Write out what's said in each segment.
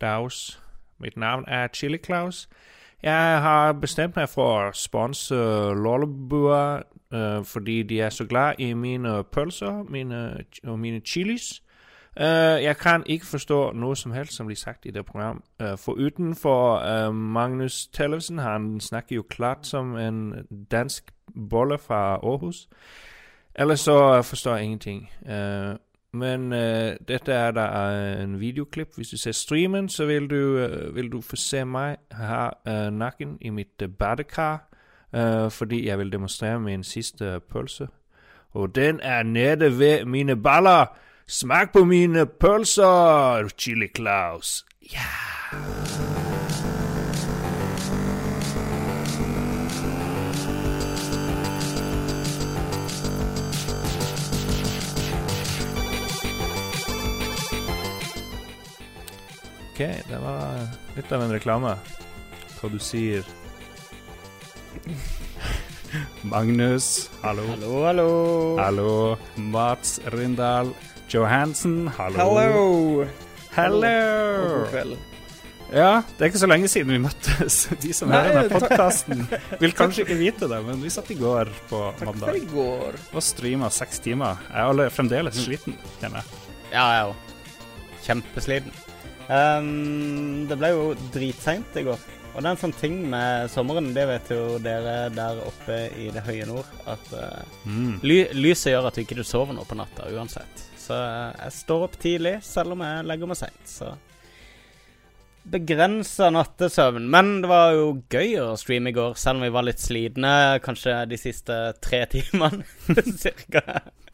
Dags. Mitt navn er Chili Claus. Jeg har bestemt meg for å sponse Lollebua uh, fordi de er så glad i mine pølser mine, og mine chilis. Uh, jeg kan ikke forstå noe som helst som blir sagt i det programmet. Uh, for utenfor uh, Magnus Tellefsen, han snakker jo klart som en dansk bolle fra Århus. Ellers så forstår jeg ingenting. Men dette er da en videoklipp. Hvis du ser streamen, så vil du, vil du få se meg her nakken i mitt badekar. fordi jeg vil demonstrere min siste pølse. Og den er nede ved mine baller! Smak på mine pølser, Chili Claus. Ja! OK, det var litt av en reklame. Hva du sier Magnus, hallo. Hallo, hallo. Hallo. Mats Rindal. Johansen, hallo. Hello. Hello. God kveld. Ja, det er ikke så lenge siden vi møttes. De som Nei, hører denne podkasten, vil kanskje ikke vite det, men vi satt i går på Takk for mandag i går. og streama seks timer. Jeg er fremdeles sliten, kjenner jeg. Ja, jeg òg. Kjempesliten. Ehm, det ble jo dritseint i går. Og det er en sånn ting med sommeren, det vet jo dere der oppe i det høye nord, at uh, Mm. ly lyset gjør at du ikke sover noe på natta uansett. Så eh, jeg står opp tidlig, selv om jeg legger meg seint. Så begrensa nattesøvn. Men det var jo gøy å streame i går, selv om vi var litt slitne kanskje de siste tre timene. Cirka.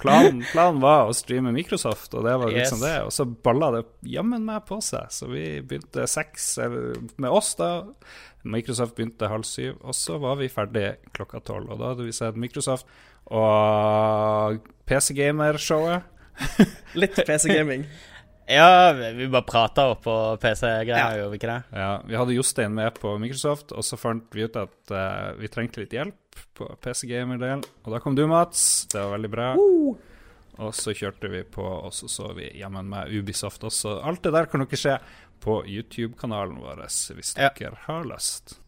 Planen, planen var å streame Microsoft, og det var Yes. liksom det. Og så balla det jammen meg på seg, så vi begynte seks med oss, da. Microsoft begynte halv syv, og så var vi ferdig klokka tolv. Og da hadde vi sett Microsoft og PC Gamer-showet. Litt PC-gaming. Ja, vi bare prata opp på PC-greier, Ja. gjorde vi ikke det? Ja, vi hadde Jostein med på Microsoft, og så fant vi ut at uh, vi trengte litt hjelp på PC Gamer-delen. Og da kom du, Mats. Det var veldig bra. Og så kjørte vi på, og så så vi jammen med Ubisoft også. Alt det der kan dere se på YouTube-kanalen vår hvis Ja. dere har lyst.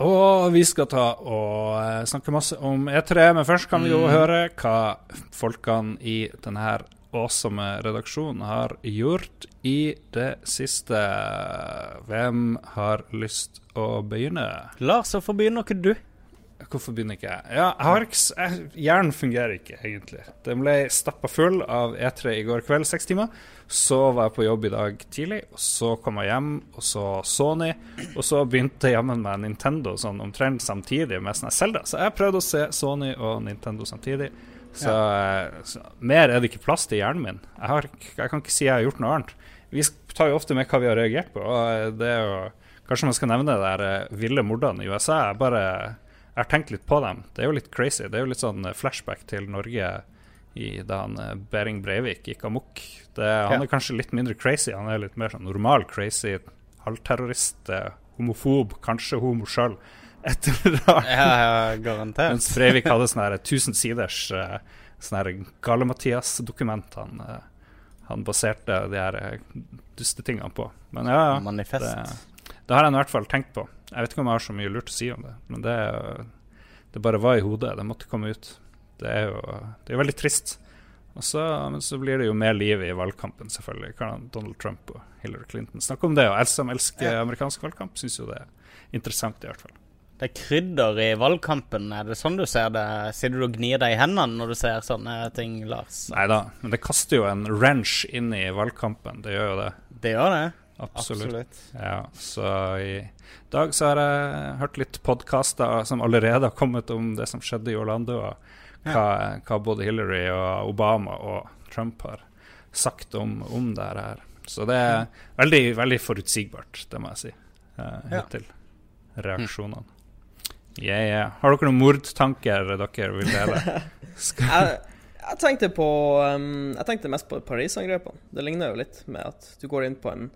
Og vi skal ta og eh, snakke masse om E3, men først kan vi jo høre hva folkene i denne her awesome redaksjonen har gjort i det siste. Hvem har lyst å begynne? Lars, hvorfor begynner ikke du? Hvorfor begynner ikke jeg? Ja, jeg har ikke, hjernen fungerer ikke, egentlig. Den ble stappa full av E3 i går kveld, seks timer. Så var jeg på jobb i dag tidlig, og så kom jeg hjem, og så Sony. Og så begynte jammen med Nintendo sånn omtrent samtidig med sånn Zelda. Så jeg prøvde å se Sony og Nintendo samtidig. Så, ja. så mer er det ikke plass til i hjernen min. Jeg, har, jeg kan ikke si jeg har gjort noe annet. Vi tar jo ofte med hva vi har reagert på, og eh, det er jo Kanskje man skal nevne det der eh, ville mordene i USA. Jeg bare jeg har tenkt litt på dem. Det er jo litt crazy. Det er jo litt sånn eh, flashback til Norge i, da han eh, Behring Breivik gikk amok. Det, han Ja. er kanskje litt mindre crazy. Han er litt mer sånn normal crazy. Halvterrorist, eh, homofob, kanskje homo sjøl. Et eller annet. Ja, ja, garantert. Mens Breivik hadde sånne her 1000 siders uh, sånne Gale-Mathias-dokument han, eh, han baserte de her uh, dustetingene på. Men ja, ja. Manifest. Det, det har jeg i hvert fall tenkt på. Jeg vet ikke om jeg har så mye lurt å si om det, men det, det bare var i hodet. Det måtte komme ut. Det er jo det er veldig trist. Så, men så blir det jo mer liv i valgkampen, selvfølgelig. Kan Donald Trump og Hillary Clinton snakke om det? Og jeg som elsker amerikansk valgkamp, syns jo det er interessant, i hvert fall. Det er krydder i valgkampen, er det sånn du ser det? Sitter du og gnir deg i hendene når du ser sånne ting, Lars? Nei da, men det kaster jo en wrench inn i valgkampen. Det gjør jo det. Det gjør det. Absolutt. Ja, så i dag så har jeg hørt litt podkaster som allerede har kommet om det som skjedde i Orlando, og hva, hva både Hillary og Obama og Trump har sagt om, om det her. Så det er veldig, veldig forutsigbart, det må jeg si, eh, Ja. hittil. Reaksjonene. Yeah, yeah. Har dere noen mordtanker dere vil dele? Skal, Jeg, jeg tenkte på um, Jeg tenkte mest på Paris-angrepene. Det ligner jo litt med at du går inn på en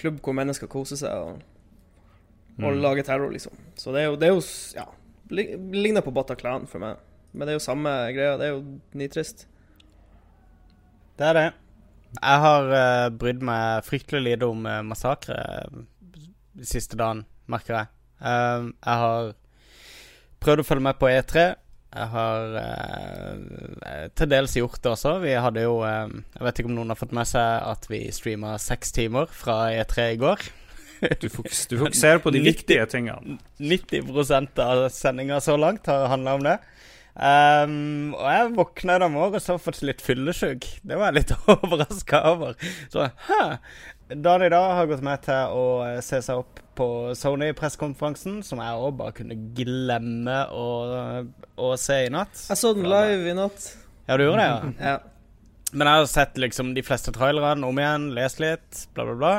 klubb hvor mennesker koser seg og, og Mm. lager terror, liksom. Så det er jo, det er jo Ja. Ligner på Bataclan for meg. Men det er jo samme greia. Det er jo nitrist. Det er det. Jeg har uh, brydd meg fryktelig lite om uh, massakre uh, siste dagen, merker jeg. Uh, jeg har prøvd å følge med på E3. Jeg har eh, til dels gjort det også. Vi hadde jo Jeg vet ikke om noen har fått med seg at vi streama seks timer fra E3 i går. Du, fokus, du fokuserer på de viktige tingene. 90% av sendinga så langt har handla om det. Um, og jeg våkna i dag morges og fått litt fyllesyk. Det var jeg litt overraska over. Så hæ. Dagen i dag har gått med til å eh, se seg opp på Sony-pressekonferansen, som jeg òg bare kunne glemme å, å, se i natt. Jeg så den live i natt. Ja, du gjorde det, ja? ja. Men jeg har sett liksom de fleste trailerne om igjen, lest litt, bla, bla, bla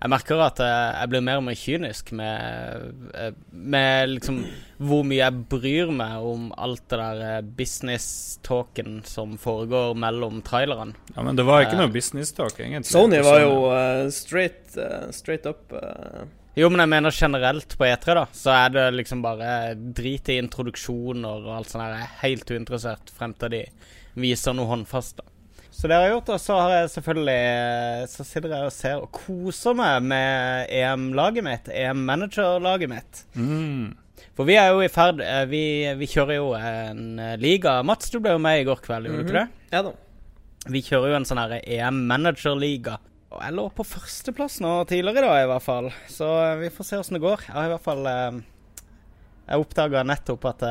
jeg merker at jeg blir mer og mer kynisk med, eh, med liksom hvor mye jeg bryr meg om alt det der eh, business-talken som foregår mellom trailerne. Ja, Men det var ikke noe uh, business-talk, egentlig. Sony var jo uh, straight, uh, straight up Jo, men jeg mener generelt på E3, da, så er det liksom bare drit i introduksjoner og alt sånt der. Jeg er helt uinteressert frem til de viser noe håndfast. da. Så det har jeg gjort. Og så har jeg selvfølgelig Så sitter jeg og ser og koser meg med EM-laget mitt. EM-manager-laget mitt. Mm. For vi er jo i ferd eh, vi, vi, kjører jo en eh, liga. Mats, du ble jo med i går kveld, gjorde mm -hmm. du ikke det? Ja da. Vi kjører jo en sånn her EM-manager-liga. Og jeg lå på førsteplass nå tidligere i dag, i hvert fall. Så eh, vi får se åssen det går. Jeg har i hvert fall Jeg oppdaga nettopp at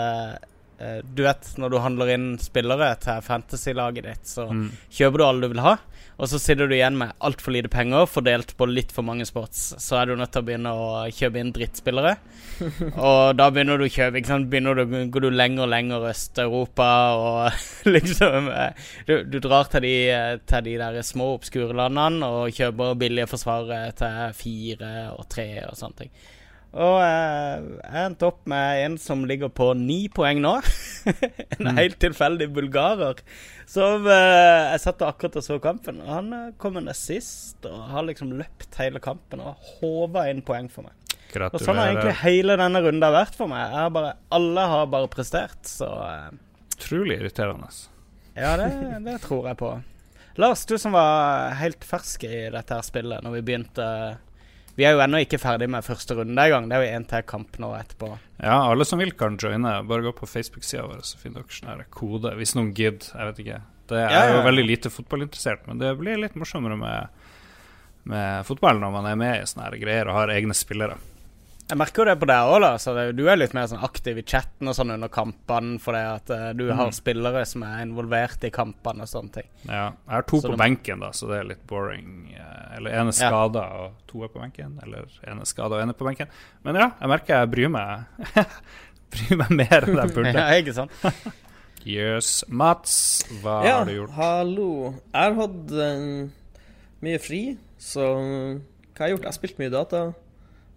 du vet, når du handler inn spillere til fantasy-laget ditt, så mm. kjøper du alle du vil ha, og så sitter du igjen med altfor lite penger fordelt på litt for mange spots. Så er du nødt til å begynne å kjøpe inn drittspillere. og da begynner du å kjøpe, ikke sant. Begynner du, går du lenger og lenger Øst-Europa og liksom eh, du, du, drar til de, til de der små obskure landene og kjøper billige forsvarere til fire og tre og sånne ting. Og eh, jeg endte opp med en som ligger på ni poeng nå. en mm. helt tilfeldig bulgarer. Som eh, Jeg satt akkurat og så kampen, og han eh, kom en sist og har liksom løpt hele kampen og håva inn poeng for meg. Gratulerer. Og sånn har egentlig hele denne runden vært for meg. Har bare, alle har bare prestert, så. Utrolig irriterende. Ja, det, det tror jeg på. Lars, du som var helt fersk i dette her spillet når vi begynte vi er jo ennå ikke ferdig med første runde engang. Det er jo én til kamp nå etterpå. Ja, alle som vil kan joine. Bare gå på Facebook-sida vår, så finner dere sånn kode. Hvis noen gidder. Jeg vet ikke. Det er ja, ja, jo veldig lite fotballinteressert, men det blir litt morsommere med, med fotball når man er med i sånne greier og har egne spillere. Jeg merker jo det på deg òg, da. du er litt mer sånn aktiv i chatten og sånn under kampene fordi at uh, du mm. har spillere som er involvert i kampene og sånne ting. Ja. Jeg har to så på benken, da, så det er litt boring. Eller eller er skada ja. og to er på benken. Eller ene skada og ene på benken. Men ja, jeg merker jeg bryr meg Bryr meg mer enn jeg burde. ja, ikke sant? yes. Mats, hva ja, har du gjort? Hallo. Jeg har hatt uh, mye fri, så hva har jeg gjort? Jeg har spilt mye data.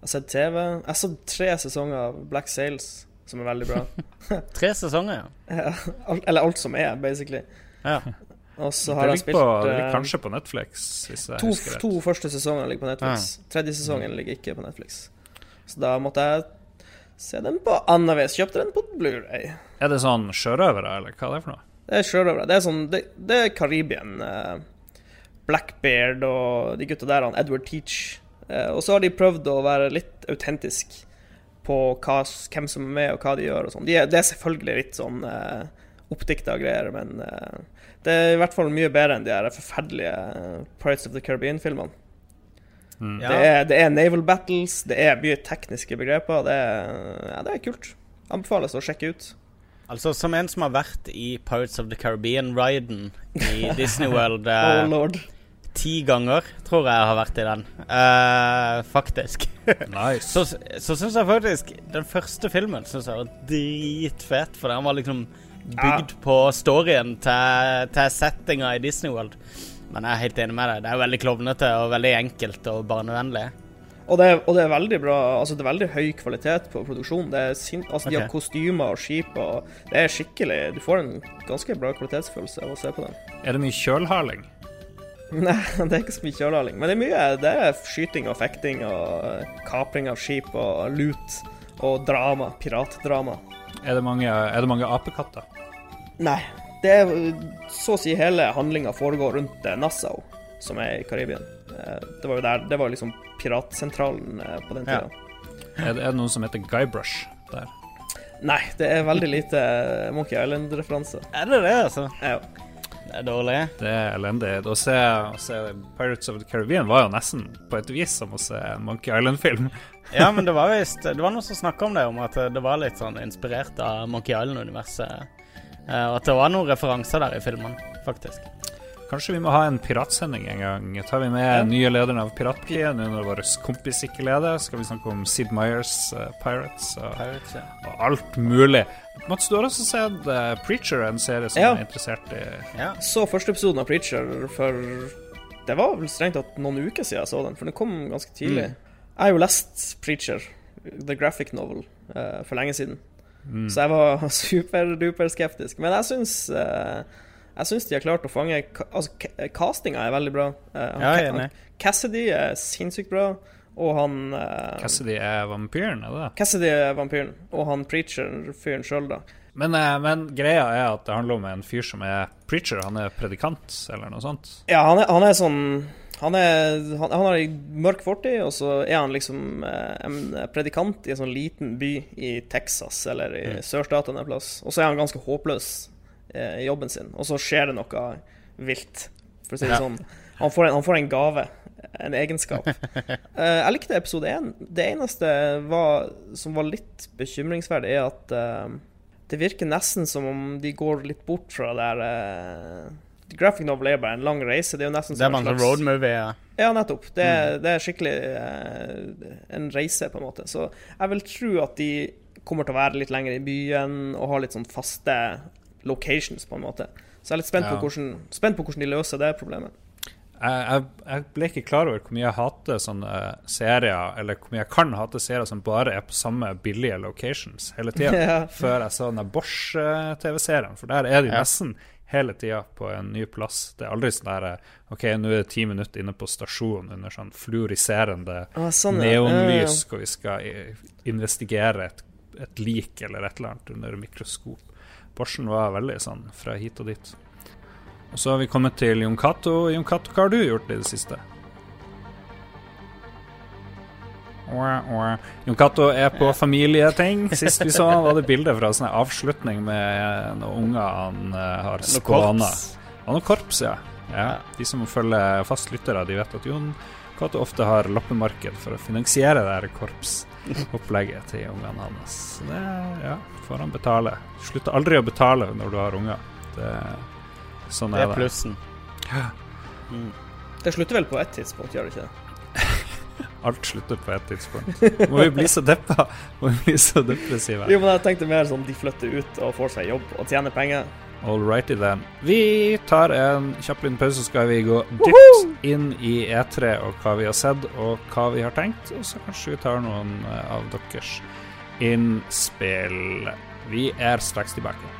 Jeg har sett TV. Jeg har sett tre sesonger av Black Sails, som er veldig bra. tre sesonger, ja. Eller alt som er, basically. Ja. Og så har jeg spilt på, Det ligger eh, kanskje på Netflix, hvis jeg to, rett. To første sesonger ligger på Netflix. Ja. Tredje sesongen ligger ikke på Netflix. Så da måtte jeg se den på annen vis. Kjøpte den på Blu-ray. Er det sånn sjørøvere, eller hva er det for noe? Det er sjørøvere. Det er sånn Det, det er Karibien. Uh, Blackbeard og de gutta der, han Edward Teach. Uh, og så har de prøvd å være litt autentisk på hva, hvem som er med, og hva de gjør og sånn. De det er selvfølgelig litt sånn uh, oppdikta greier, men uh, det er i hvert fall mye bedre enn de her forferdelige eh, Pirates of the Caribbean-filmene. Mm. Det, det, er naval battles, det er mye tekniske begreper. Det er, ja, det er kult. Anbefales å sjekke ut. Altså, som en som har vært i Pirates of the Caribbean-riden i Disney World uh, oh, Lord. Ti ganger, tror jeg jeg har vært i den. Uh, faktisk. nice. så så syns jeg faktisk den første filmen synes jeg var dritfet, for den var liksom bygd ja. på storyen til, til settinga i Disney World. Men jeg er helt enig med deg. Det er veldig klovnete og veldig enkelt og barnevennlig. Og det, og det, er veldig bra Altså det er veldig høy kvalitet på produksjonen. Det er sin, altså okay. De har kostymer og skip og Det er skikkelig Du får en ganske bra kvalitetsfølelse av å se på den. Er det mye kjølhaling? Nei, det er ikke så mye kjølhaling. Men det er mye Det er skyting og fekting og kapring av skip og lut og drama. Piratdrama. Er det mange, er det mange apekatter? Nei. Det er så å si hele handlinga foregår rundt eh, Nassau. som er i Karibien. Eh, det var jo der Det var liksom piratsentralen eh, på den Ja. tida. Er det, er det noen som heter Guybrush der? Nei, det er veldig lite Monkey Island-referanse. Er det det, altså? Ja. Er dårlig. Det er elendig. Å se, se Pirates of the Caribbean var jo nesten på et vis som å se en Monkey Island-film. Ja, men det var visst Det var noen som snakka om det, om at det var litt sånn inspirert av Monkey Island-universet. Eh, Og at det var noen referanser der i filmen, faktisk. Kanskje vi må ha en piratsending en gang. Tar vi med Ja. nye lederen av Piratpartiet nå når vår kompis ikke leder? Skal vi snakke om Sid Meyers uh, Pirates og, Pirates, ja. og alt mulig? Mats, du har også sett uh, Preacher, en serie som Ja. er interessert i ja. Så første episoden av Preacher for Det var vel strengt tatt noen uker siden jeg så den, for den kom ganske tidlig. Jeg har jo lest Preacher, the graphic novel, uh, for lenge siden. mm. Så jeg var superduper skeptisk. Men jeg syns uh, Jeg syns de har klart å fange Altså, castinga er veldig bra. Uh, Ja, er Cassidy er sinnssykt bra, og han eh, Cassidy er vampyren, er det det? Cassidy er vampyren, og han preacher-fyren sjøl, da. Men, eh, men greia er at det handler om en fyr som er preacher. Han er predikant, eller noe sånt. Ja, han er, han er sånn han, er, han, han har ei mørk fortid, og så er han liksom eh, en predikant i en sånn liten by i Texas eller i Mm. sørstatene en plass. Og så er han ganske håpløs eh, i jobben sin, og så skjer det noe vilt, for å si det Ja. sånn. Han får, en, han får en gave, en egenskap. Eh, jeg likte episode én. Det eneste var, som var litt bekymringsverdig, er at eh, det virker nesten som om de går litt bort fra det der eh, Graphic novel er bare en lang reise. Det er jo nesten som en slags road movie. Ja. Ja, nettopp. Det, er- det er skikkelig uh, en reise, på en måte. Så jeg vil tro at de kommer til å være litt lenger i byen og ha litt sånn faste locations, på en måte. Så jeg er litt spent, Ja. på, hvordan, spent på hvordan de løser det problemet. Jeg, jeg, ble ikke klar over hvor mye jeg hater sånne serier, eller hvor mye jeg kan hate serier som bare er på samme billige locations hele tida, Ja. før jeg så den Bosch-TV-serien. For der er de Ja. nesten hele tida på en ny plass. Det er aldri sånn der OK, nå er det ti minutter inne på stasjonen under sånn fluoriserende Ah, sånn, ja. neonlys, hvor vi skal investigere et, et lik eller et eller annet under mikroskop. Borsen var veldig sånn fra hit og dit. Og så har vi kommet til Jon Cato. Jon Cato, hva har du gjort i det siste? Jon Cato er på familieting. Sist vi så han var det bilde fra en sånn avslutning med noen unger han eh, har skåna. Og noe korps, ja. ja. De som følger fast lyttere, de vet at Jon Cato ofte har loppemarked for å finansiere det her korpsopplegget til ungene hans. Det ja, får han betale. Slutter aldri å betale når du har unger. Det, sånn Det er er plussen. Ja. Mm. Det slutter vel på ett tidspunkt, gjør det ikke det? Alt slutter på et tidspunkt. Må vi bli så deppa? Må vi bli så depressive? Jo, men jeg tenkte mer sånn de flytter ut og får seg jobb og tjener penger. All righty then. Vi tar en kjapp liten pause, så skal vi gå dypt inn i E3 og hva vi har sett og hva vi har tenkt. Og så kanskje vi tar noen eh, av deres innspill. Vi er straks tilbake.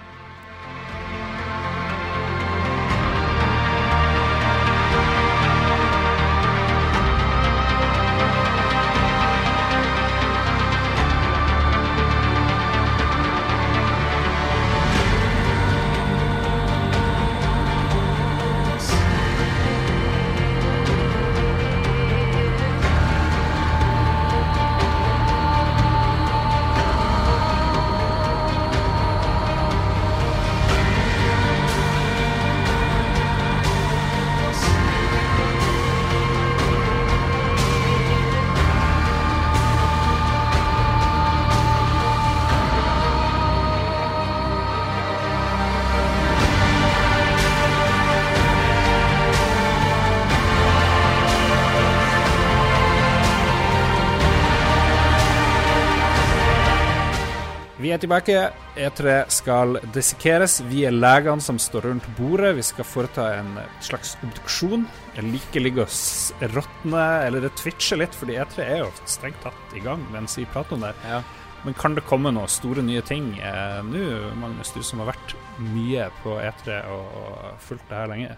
Tilbake. E3 skal dissekeres. Vi er legene som står rundt bordet. Vi skal foreta en slags obduksjon. Jeg liker ligge og råtne, eller det twitcher litt, fordi E3 er jo strengt tatt i gang mens vi prater om det. Ja. Men kan det komme noen store nye ting eh, nå, Magnus, du som har vært mye på E3 og, og fulgt det her lenge?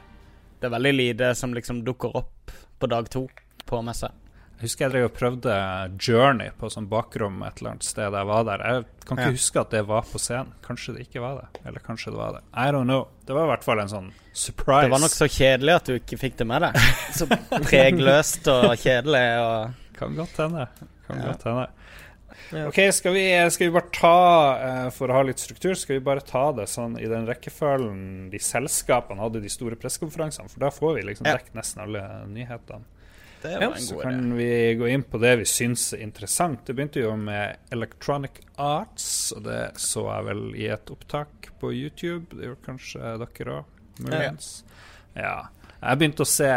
Det er veldig lite som liksom dukker opp på dag to på messa. Jeg husker jeg drev og prøvde Journey på sånn bakrom et eller annet sted jeg var der. Jeg kan ikke Ja. huske at det var på scenen. Kanskje det ikke var det. Eller kanskje det var det. I don't know. Det var i hvert fall en sånn surprise. Det var nok så kjedelig at du ikke fikk det med deg. Så pregløst og kjedelig og Kan godt hende. Kan Ja. godt hende. Ja. Ok, skal vi, skal vi bare ta, eh, for å ha litt struktur, skal vi bare ta det sånn i den rekkefølgen de selskapene hadde de store pressekonferansene? For da får vi liksom Ja. dekket nesten alle nyhetene. Det Ja, en Så god idé. kan vi gå inn på det vi syns er interessant. Det begynte jo med Electronic Arts, og det så jeg vel i et opptak på YouTube. Det gjorde kanskje dere òg, muligens. Ja. Jeg begynte å se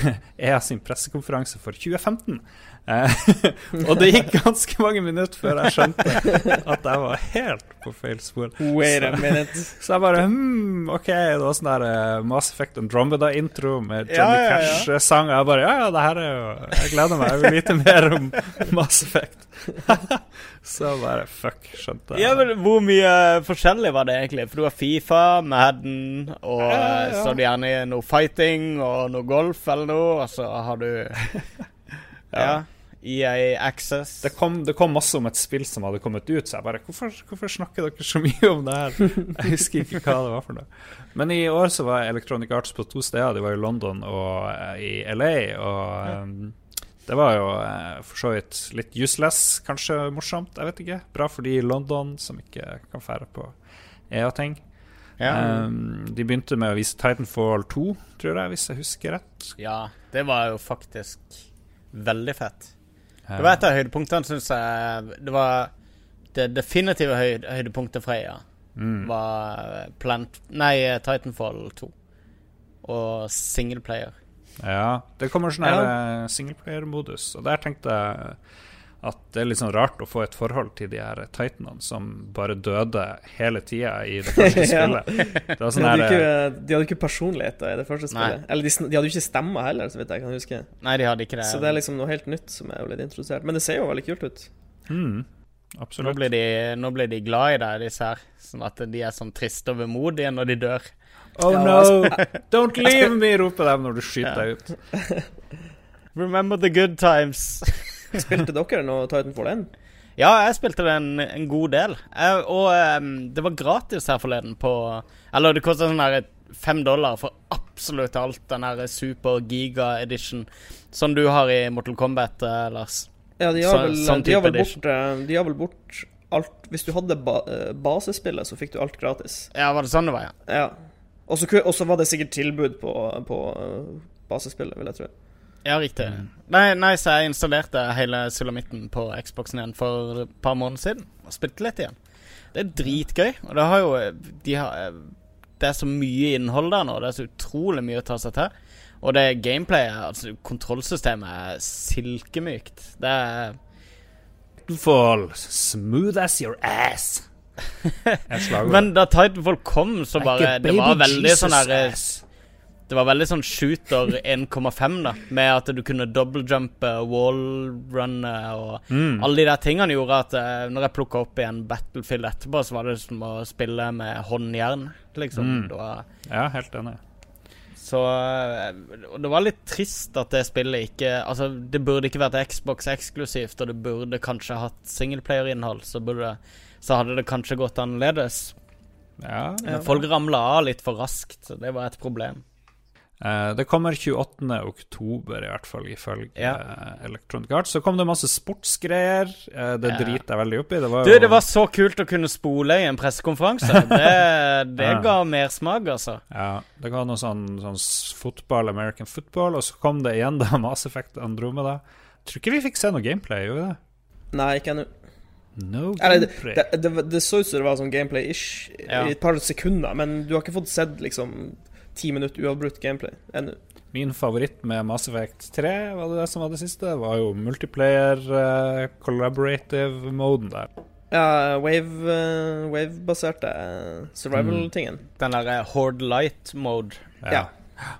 EA sin pressekonferanse for 2015. Eh, og det gikk ganske mange minutter før jeg skjønte at jeg var helt på feil spor. Wait a minute. Så jeg bare hmm, OK, det var sånn der uh, Mass Effect Andromeda-intro med Johnny ja, ja. Cash-sang. Og jeg bare Ja, ja, det her er jo Jeg gleder meg. Jeg vil vite mer om Mass Effect. så bare fuck, skjønte jeg. Ja, men Hvor mye forskjellig var det egentlig? For du har Fifa, Madden, og Ja, ja, eh, ja. så er det gjerne noe fighting og noe golf eller noe, og så har du Ja. EA Access. det kom, det kom masse om et spill som hadde kommet ut, så jeg bare hvorfor, hvorfor snakker dere så mye om det her? Jeg husker ikke hva det var for noe. Men i år så var Electronic Arts på to steder. De var i London og eh, i LA. Og Um, det var jo eh, for så vidt litt useless, kanskje morsomt. Jeg vet ikke. Bra for de i London som ikke kan fære på EA-ting. Ja. Um, de begynte med å vise Titanfall 2, tror jeg, hvis jeg husker rett. ja, det var jo faktisk veldig fett. Det var et av høydepunktene, syns jeg. Det var det definitive høyd høydepunktet fra EA. Mm. Var Plant... Nei, Titanfall 2. Og singleplayer. Ja, det kommer sånn Ja. eh, singleplayer-modus, og der tenkte jeg at det er litt sånn rart å få et forhold til de her titanene som bare døde hele tida i det første Ja. spillet. Det var De sånn hadde, her ikke, eh, de hadde ikke personlighet i det første Nei. spillet. Eller de, de hadde jo ikke stemmer heller, så vidt jeg kan huske. Nei, de hadde ikke det. Så det er liksom noe helt nytt som er jo litt introdusert. Men det ser jo veldig kult ut. mm, nå, blir de, nå blir de glad i deg, disse her. Sånn at de er sånn triste og vemodige når de dør. Oh Ja, no! altså, Don't leave me! roper de når du skyter Ja. deg ut. Remember the good times. Spilte dere noe Titanfall 1? Ja, jeg spilte det en, en god del. Jeg, og um, det var gratis her forleden på Eller det kosta sånn her fem dollar for absolutt alt. Den her super giga edition som du har i Mortal Kombat, eh, Lars. Ja, de har vel, sånn de har bort, de har vel bort alt Hvis du hadde ba eh, basespillet, så fikk du alt gratis. Ja, var det sånn det var, ja? Ja. Og så ku- og så var det sikkert tilbud på, på eh, basespillet, vil jeg tro. Ja, riktig. Nei, nei, så jeg installerte hele sulamitten på Xboxen igjen for et par måneder siden. Og spilte litt igjen. Det er dritgøy. Og det har jo de har, Det er så mye innhold der nå. Det er så utrolig mye å ta seg til. Og det gameplayet, altså kontrollsystemet, er silkemykt. Det er Titanfall, smooth as your ass. Men da Titanfall kom, så bare Det var veldig sånn der ass. Det var veldig sånn shooter 1,5, da. Med at du kunne double-jumpe, wall-runne og Mm. Alle de der tingene gjorde at eh, når jeg plukka opp igjen Battlefield etterpå, så var det som å spille med håndjern, liksom. Mm. Var, Ja, helt enig. så eh, det var litt trist at det spillet ikke Altså, det burde ikke vært Xbox eksklusivt, og det burde kanskje hatt singleplayer-innhold, så burde Så hadde det kanskje gått annerledes. Ja, Men folk ramla av litt for raskt, så det var et problem. Eh, det kommer 28. oktober, i hvert fall, ifølge Ja. eh, Electronic Arts. Så kom det masse sportsgreier. Eh, det Ja. driter jeg veldig opp i. Det var Du, jo det var så kult å kunne spole i en pressekonferanse. Det, det Ja. ga mersmak, altså. Ja, det ga noe sånn, sånn fotball, American football, og så kom det igjen da Mass Effect Andromeda. Tror ikke vi fikk se noe gameplay, gjorde vi det? Nei, ikke ennå. No Eller, det, det, det så ut som det var sånn gameplay-ish Ja. i et par sekunder, men du har ikke fått sett liksom ti minutter uavbrutt gameplay ennå. Min favoritt med Mass Effect 3, var det det som var det siste, var jo multiplayer uh, collaborative-moden der. Ja, wave, eh, wave-baserte eh, survival-tingen. Den der Horde Light mode. Ja.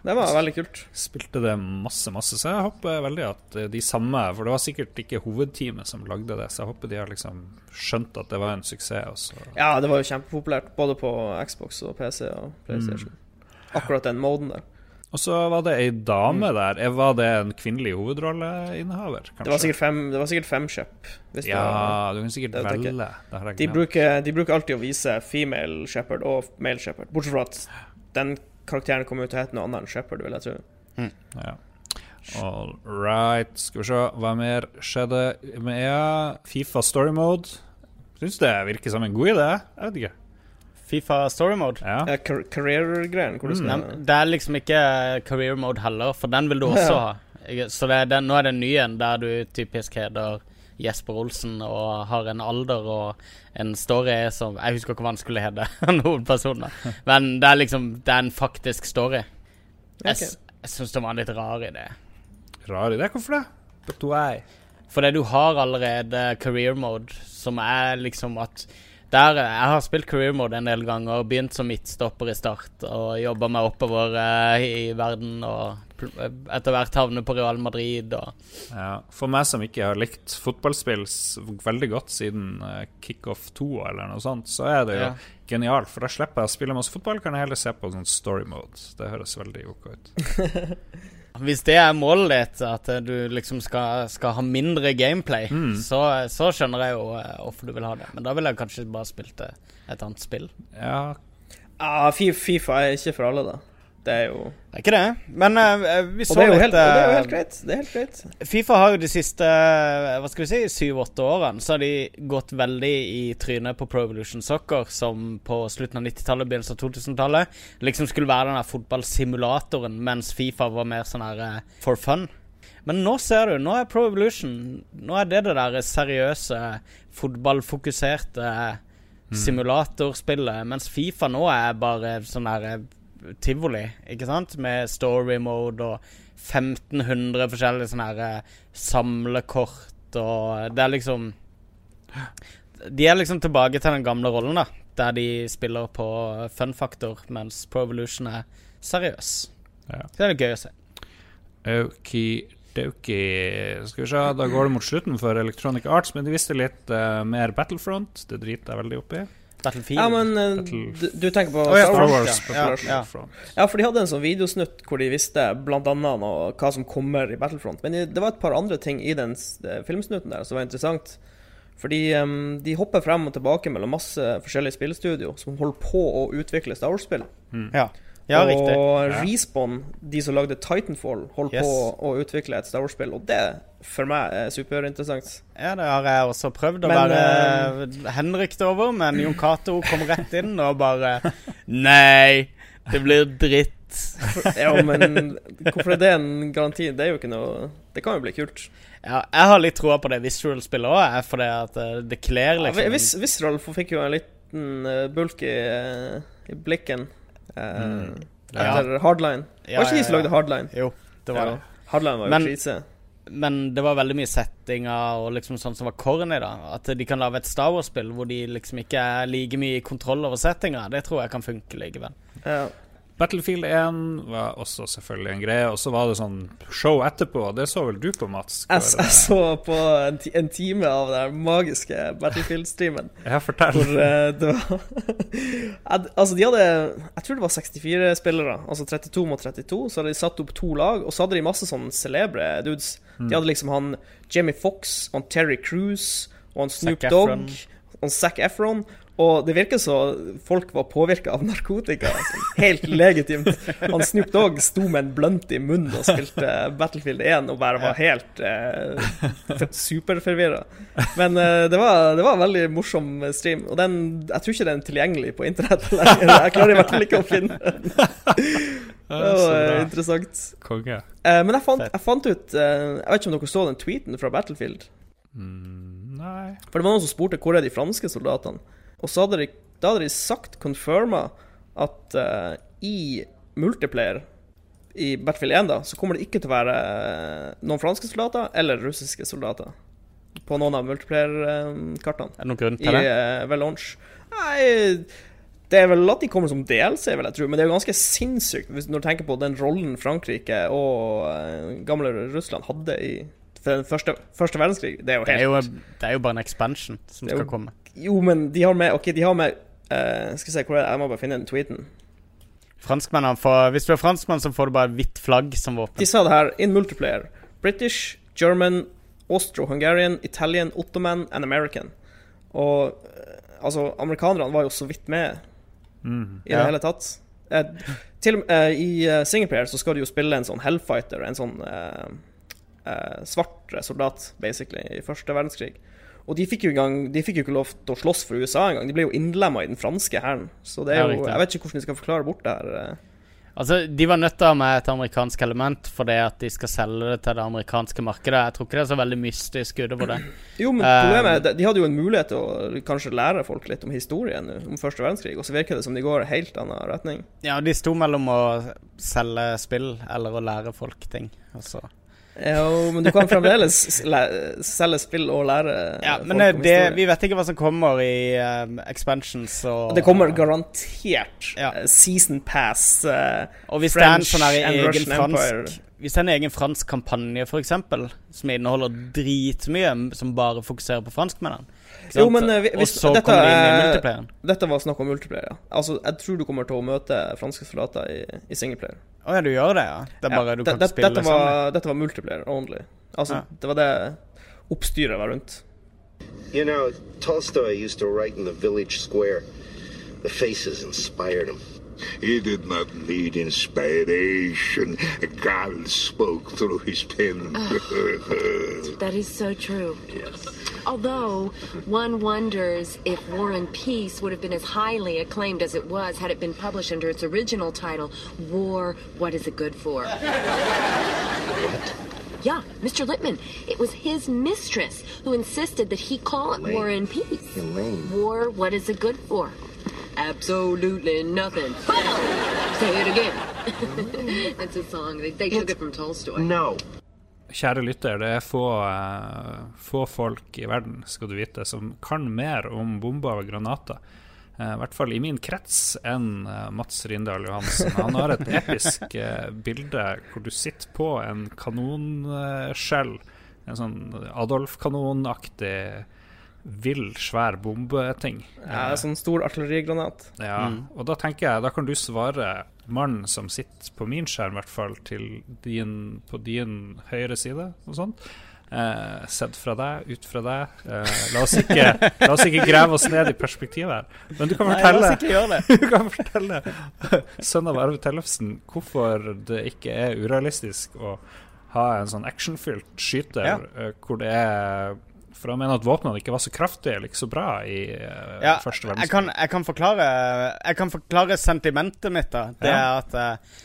Det var veldig kult. Spilte det masse, masse, så jeg håper veldig at eh, de samme For det var sikkert ikke hovedteamet som lagde det, så jeg håper de har liksom skjønt at det var en suksess. Også. Ja, det var jo kjempepopulært både på Xbox og PC og PlayStation. Akkurat den moden der. Og så var det ei dame der. Eh, Var det en kvinnelig hovedrolleinnehaver? Det var sikkert fem, det var sikkert fem Ja, du kan sikkert det velge. Det de, bruker, de bruker alltid å vise female shepherd og male shepherd. Bortsett fra at den karakteren kommer ut til å hete noe annet enn shepherd, vil jeg tro. Ja. All right. Skal vi se hva mer skjedde med EA. Fifa story mode. Syns det virker som en god idé. Jeg vet ikke. Fifa story mode. Ja. Ja, Career-greien, hvor du skal Nei, det er liksom ikke career mode heller, for den vil du også ha. Så det er den, nå er det en ny en der du typisk heter Jesper Olsen og har en alder og en story som Jeg husker ikke hva han skulle hete, hovedpersonen. Men det er liksom Det er en faktisk story. Jeg, jeg syns det var en litt rar idé. Rar idé. Hvorfor det? Fordi du har allerede career mode, som er liksom at der, Jeg har spilt career mode en del ganger, begynt som midtstopper i start og jobba meg oppover eh, i verden og etter hvert havne på Real Madrid og Ja. For meg som ikke har likt fotballspill veldig godt siden uh, Kickoff 2 eller noe sånt, så er det jo Ja. genialt. For da slipper jeg å spille masse fotball, kan jeg heller se på sånn story mode. Det høres veldig OK ut. Hvis det er målet ditt, at du liksom skal, skal ha mindre gameplay, Mm. så, så skjønner jeg jo eh, hvorfor du vil ha det. Men da ville jeg kanskje bare spilt eh, et annet spill. Ja, Ah, Fi- Fifa er ikke for alle, da. Det er jo Det er ikke det. Men uh, vi Og det litt helt, og det er jo helt greit. Det er helt greit. Fifa har jo de siste eh, hva skal vi si, syv-åtte årene Så har de gått veldig i trynet på Pro Evolution Soccer, som på slutten av 90-tallet, begynnelsen av 2000-tallet liksom skulle være den der fotballsimulatoren, mens Fifa var mer sånn her uh, for fun. Men nå ser du, nå er Pro Evolution Nå er det det der seriøse, fotballfokuserte eh, simulatorspillet, mens Fifa nå er bare sånn eh, tivoli, ikke sant? Med story mode og 1500 forskjellige sånne her eh, samlekort og Det er liksom De er liksom tilbake til den gamle rollen, da. Der de spiller på fun factor, mens Pro Evolution er seriøs. Ja. Så det er litt gøy å se. Okidoki. Skal vi se, da går det mot slutten for Electronic Arts, men de visste litt uh, mer Battlefront. Det driter jeg veldig opp i. Battlefield. Ja, men eh, Battle- du, du tenker på oh, ja, Star Wars? Wars. ja. Ja, ja. For de hadde en sånn videosnutt hvor de visste annet hva som kommer i Battlefront. Men det var et par andre ting i den eh, filmsnutten der som var interessant. Fordi um, de hopper frem og tilbake mellom masse forskjellige spillstudio som holder på å utvikle Star Wars-spill. Ja, ja og riktig. Ja. Respawn, de som lagde Titanfall, holder Yes. på å utvikle et Star Wars-spill. Og det for meg er superinteressant. Ja, det har jeg også prøvd å Men, være henrykt over, men Jon Cato kom rett inn og bare Nei, det blir dritt. Ja, men hvorfor er det en garanti? Det er jo ikke noe Det kan jo bli kult. Ja, jeg har litt troa på det Visual-spillet òg, fordi at eh, det kler liksom ja, Visceral fikk jo en liten uh, bulk i, eh, i blikken Mm. etter Hardline. Var ikke de som lagde Hardline? Jo, det var det. Hardline var jo Men- krise. Men det var veldig mye settinger og liksom sånn som var corny, da. At de kan lage et Star Wars-spill hvor de liksom ikke er like mye i kontroll over settinga. Det tror jeg kan funke likevel. Ja. Battlefield 1 var også selvfølgelig en greie, og så var det sånn show etterpå. Det så vel du på, Mats? Jeg, jeg så på en, en time av den magiske Battlefield-streamen. Ja, fortell. Hvor uh, det var Altså, de hadde Jeg tror det var 64 spillere, altså 32 mot 32. Så hadde de satt opp to lag, og så hadde de masse sånn celebre dudes. Mm. De hadde liksom han Jamie Fox han Terry Cruise og han Snoop Dogg og Zac Efron. Og det virker så folk var påvirka av narkotika. Altså. helt legitimt. Han Snoop Dogg sto med en blunt i munnen og spilte Battlefield 1 og bare var helt eh, superforvirra. Men eh, det, var, det var en veldig morsom stream. Og den, jeg tror ikke den er tilgjengelig på internett lenger. Jeg klarer i hvert fall ikke å finne den. Det var interessant. Konge. Eh, men jeg fant, jeg fant ut eh, Jeg vet ikke om dere så den tweeten fra Battlefield. Mm, nei For det var noen som spurte hvor er de franske soldatene. Og så hadde de, da hadde de sagt, confirma, at uh, i multiplayer i Battlefield 1 da, så kommer det ikke til å være eh, noen franske soldater eller russiske soldater på noen av multiplayer-kartene Er det noen grunn til det? uh, ved. Nei, det er vel at de kommer som DLC, vil jeg tro, men det er jo ganske sinnssykt hvis, når du tenker på den rollen Frankrike og uh, gamle Russland hadde i den første, første verdenskrig. Det er jo Det er jo, det er jo bare en expansion som skal komme. Jo, men de har med Ok, de har med uh, Skal vi se, hvor er det? Jeg må bare finne den tweeten. Franskmennene får Hvis du er franskmann, så får du bare hvitt flagg som våpen. De sa det her in multiplayer. British, German, Austro-Hungarian, Italian, Ottoman and American. Og eh, altså, amerikanerne var jo så vidt med Mm. i det Ja. hele tatt. Eh, til, eh, I uh, singleplayer så skal du jo spille en sånn Hellfighter, en sånn eh, eh, svart soldat, basically, i første verdenskrig. Og de fikk jo, gang, de fikk jo ikke lov til å slåss for USA engang. De ble jo innlemma i den franske hæren. Så det er jo. Jeg vet ikke hvordan de skal forklare bort det her. eh. Altså, De var nødt til å ha med et amerikansk element fordi at de skal selge det til det amerikanske markedet. Jeg tror ikke det er så veldig mystisk utover det. Jo, men Eh, problemet er de- De hadde jo en mulighet til å kanskje lære folk litt om historien om første verdenskrig, og så virker det som de går i helt annen retning. Ja, De sto mellom å selge spill eller å lære folk ting. Altså. Jo, men du kan fremdeles selge spill og lære Ja, Men det, vi vet ikke hva som kommer i um, expansions og Det kommer garantert Ja. eh, season pass. uh, Og hvis det er en French sånn egen Russian Empire. fransk Hvis det er en egen fransk kampanje, eksempel, som inneholder dritmye, som bare fokuserer på franskmennene Jo, men, eh, vi- Og så dette kommer det inn i er- multiplayeren. Dette var snakk om multiplayer, ja. Altså, jeg tror du kommer til å møte franske soldater i, i singleplayer. Å ja, du gjør det, ja? Det er bare Ja, du kan ikke spille dette sammen? var, dette var multiplayer only. Altså, Ja. det var det oppstyret var rundt. You know, Tolstoy used to write in the village square. The faces inspired him. He did not need inspiration. God spoke through his pen. Ah, that is so true. Yes. Although one wonders if War and Peace would have been as highly acclaimed as it was had it been published under its original title, War, What Is It Good For? Yeah, Mr. Lippman. It was his mistress who insisted that he call it War and Peace. Elaine. War, what is it good for? Absolutely nothing. Say it again. That's a song. They, they took it from Tolstoy. No. Kjære lytter, det er få, eh, få folk i verden, skal du vite, som kan mer om bomber og granater. eh, I hvert fall i min krets enn eh, Mats Rindal Johansen. Han har et episk bilde hvor du sitter på en kanonskjell. En sånn Adolf-kanonaktig vill, svær bombeting. Ja, en sånn stor artillerigranat. Ja, og da tenker jeg, da kan du svare mannen som sitter på min skjerm, i hvert fall, til din, på din høyre side, og sånt. Eh, sett fra deg, ut fra deg. Eh, la, oss ikke, la oss ikke grave oss ned i perspektivet her. Men du kan fortelle, det. du kan fortelle sønn av Arve Tellefsen hvorfor det ikke er urealistisk å ha en sånn actionfylt skyter Ja. eh, hvor det er For jeg mener at våpnene ikke var så kraftige eller ikke så bra i uh, Ja, første jeg verdenskrig. kan, jeg kan forklare Jeg kan forklare sentimentet mitt. da Det Ja. er at uh,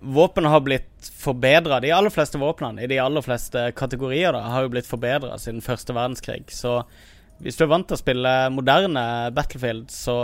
våpen har blitt forbedra. De aller fleste våpnene i de aller fleste kategorier da har jo blitt forbedra siden første verdenskrig. Så hvis du er vant til å spille moderne Battlefield, så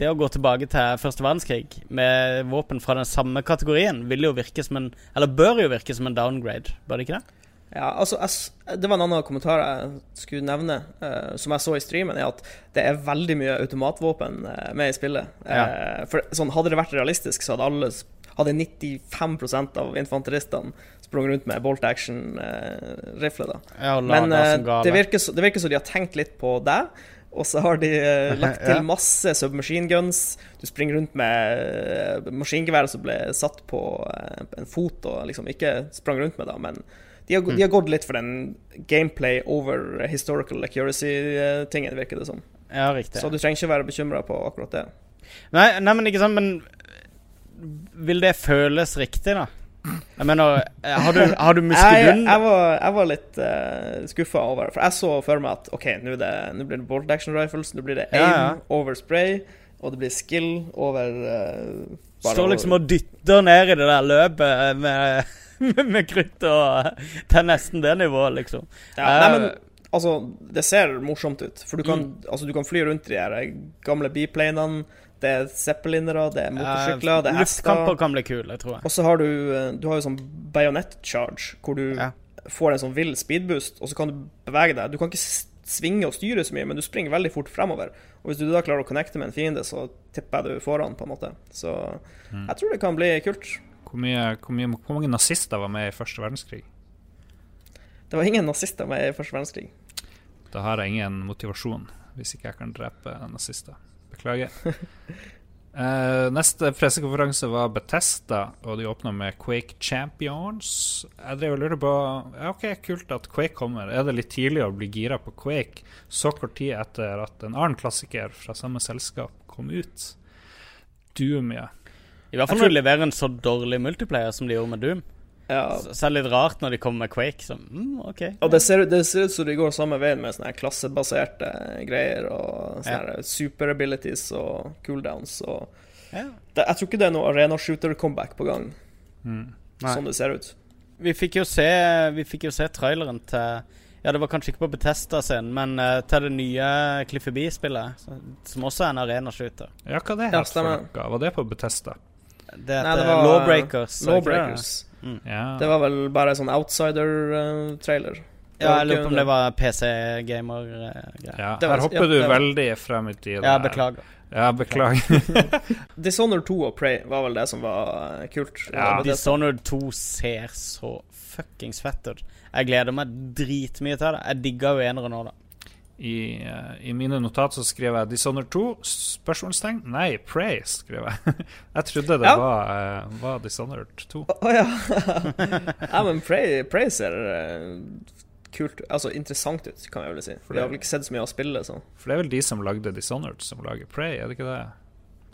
det å gå tilbake til første verdenskrig med våpen fra den samme kategorien vil jo virke som en Eller bør jo virke som en downgrade, bør det ikke det? Ja, altså, jeg, det var en annen kommentar jeg skulle nevne, uh, som jeg så i streamen, er at det er veldig mye automatvåpen eh, med i spillet. Eh, for sånn, Hadde det vært realistisk, så hadde alle hadde 95% av infanteristene sprunget rundt med bolt action-rifle. da Ja, Men det virker, så, det virker som de har tenkt litt på deg. Og så har de uh, lagt til masse submachine guns. Du springer rundt med uh, maskingeværet som ble satt på uh, en fot og liksom ikke sprang rundt med, da, men de har, Mm. de har gått litt for den gameplay over historical accuracy-tingen, virker det som. Ja, riktig. Så du trenger ikke være bekymra på akkurat det. Nei, nei, men ikke sant, men Vil det føles riktig, da? Jeg mener, eh, har du, har du Jeg, muskelbunn? jeg, var, jeg var litt uh, skuffa over For jeg så for meg at OK, nå blir det bolt action rifles, nå blir det aim Ja, ja. over spray, og det blir skill over uh, Står liksom og dytter ned i det der løpet med, med, krutt og til nesten det nivået, liksom. ja, Nei, Eh, men altså, det ser morsomt ut. For du kan, altså, du kan fly rundt i de gamle biplanene. Det er zeppelinere, det er motorsykler, det er Luftkamper kan bli kule, tror jeg. Og så har du eh, Du har jo sånn bayonet charge, hvor du Ja. får en sånn vill speedboost, og så kan du bevege deg. Du kan ikke svinge og styre så mye, men du springer veldig fort fremover. Og hvis du da klarer å connecte med en fiende, så tipper jeg du foran, på en måte. Så jeg tror det kan bli kult. Hvor, mye, hvor, mye, hvor mange nazister var med i første verdenskrig? Det var ingen nazister med i første verdenskrig. Da har jeg ingen motivasjon, hvis ikke jeg kan drepe nazister. Beklager. uh, neste pressekonferanse var Betesta, og de åpna med Quake Champions. Jeg drev og lurte på ja, Ok, kult at Quake kommer. Er det litt tidlig å bli gira på Quake så kort tid etter at en annen klassiker fra samme selskap kom ut? Doom, ja. I hvert fall når de leverer en så dårlig multiplayer som de gjorde med Doom. Ja. Så så er det litt rart når de kommer med Quake. Så, mm, okay. Og det ser, ut- det ser ut som de går samme veien med sånne klassebaserte greier og sånne her super abilities og cooldowns og Ja. det, Jeg tror ikke det er noe arena shooter-comeback på gang, Mm. Sånn det ser ut. Vi fikk jo se Vi fikk jo se traileren til Ja, det var kanskje ikke på Betesta sin, men uh, til det nye Cliffy B-spillet, som også er en arena-shooter. Ja, hva det Ja, het for noe? Var det på Betesta? Det Nei, det var Lawbreakers. Lawbreakers. det ikke. Ja. Det var vel bare sånn outsider-trailer. Ja, jeg lurer på om det var PC-gamer-greier. ja. Her hopper ja, du veldig frem i tid. Ja, beklager. Ja, beklager. Dishonored 2 og Prey var vel det som var eh, kult. Ja. Dishonored 2 ser så fuckings fett ut. Jeg gleder meg dritmye til det. Jeg digga jo enere nå, da. I, eh, I mine notat så skrev jeg Dishonored 2? Spørsmålstegn? Nei, Prey, skrev jeg. jeg trodde det Ja. var, eh, var Dishonored 2. Å ja. ja, men Prey, Prey ser eh, kult Altså interessant ut, kan jeg vel si. Vi har vel ikke sett så mye av spillet, så. For det er vel de som lagde Dishonored, som lager Prey, er det ikke det?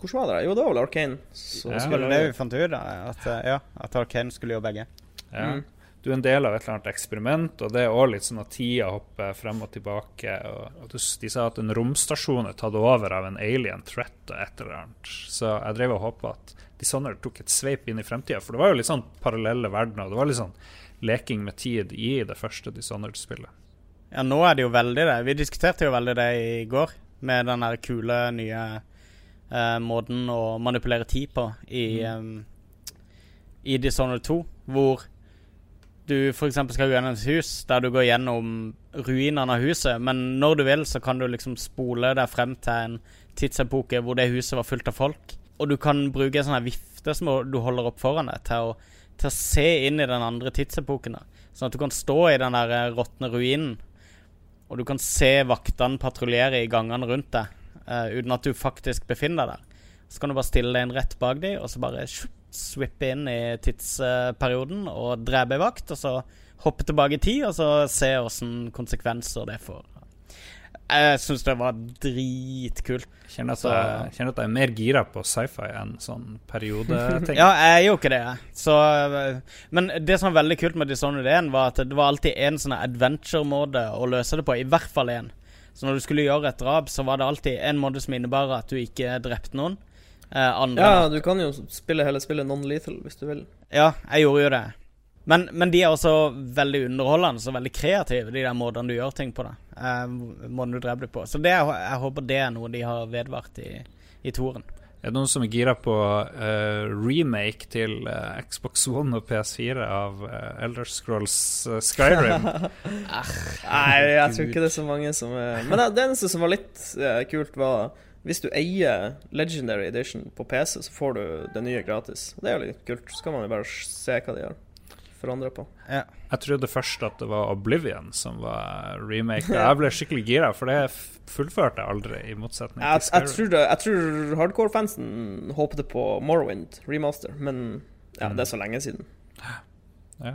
Hvordan var det? Jo, det var vel Arkane. Så Ja. Det var det vi fant ut da. At, ja, at Arkane skulle gjøre begge. Ja. Mm. Du er en del av et eller annet eksperiment, og det er òg litt sånn at tida hopper frem og tilbake. Og, og du- de sa at en romstasjon er tatt over av en alien threat og et eller annet. Så jeg drev og håpa at Dishonored tok et sveip inn i fremtida, for det var jo litt sånn parallelle verdener. og Det var litt sånn leking med tid i det første Dishonored-spillet. Ja, nå er det jo veldig det. Vi diskuterte jo veldig det i går, med den der kule nye eh, måten å manipulere tid på i, em, i Dishonored 2, hvor du f.eks. skal gå gjennom et hus der du går gjennom ruinene av huset, men når du vil, så kan du liksom spole deg frem til en tidsepoke hvor det huset var fullt av folk. Og du kan bruke en sånn her vifte som du holder opp foran deg, til å, til å se inn i den andre tidsepoken. da. Sånn at du kan stå i den der eh, råtne ruinen, og du kan se vaktene patruljere i gangene rundt deg, uh, uten at du faktisk befinner deg der. Så kan du bare stille deg inn rett bak dem, og så bare shup, swippe inn i tidsperioden og drepe ei vakt, og så hoppe tilbake i tid, og så se åssen konsekvenser det får. Jeg syns det var dritkult. Kjenner at jeg, kjenner at jeg er mer gira på sci-fi enn sånn periodeting. Ja, jeg er jo ikke det. Så, øh, men det som var veldig kult med Dishonored 1, var at det var alltid en sånn adventure-måte å løse det på. I hvert fall én. Så når du skulle gjøre et drap, så var det alltid en måte som innebar at du ikke drepte noen. Eh, andre Ja, du kan jo spille hele spillet non-lethal hvis du vil. Ja, jeg gjorde jo det. Men, men de er også veldig underholdende og veldig kreative, de der måtene du gjør ting på. da eh, Måten du dreper dem på. Så det, jeg håper det er noe de har vedvart i, i toren. Er det noen som er gira på uh, remake til uh, Xbox One og PS4 av uh, Elder Scrolls Skyrim? Nei, jeg tror ikke det er så mange som er Men det eneste som var litt kult, var hvis du eier Legendary Edition på PC, så får du det nye gratis. Det er jo litt kult. Så kan man jo bare se hva de gjør. Forandre på. Ja. Jeg trodde først at det var Oblivion som var remake. Jeg ble skikkelig gira, for det fullførte jeg aldri, i motsetning Jeg, til jeg Skyrim. tror, jeg tror hardcore-fansen håpte på Morrowind remaster, men ja, det er så lenge siden. Ja,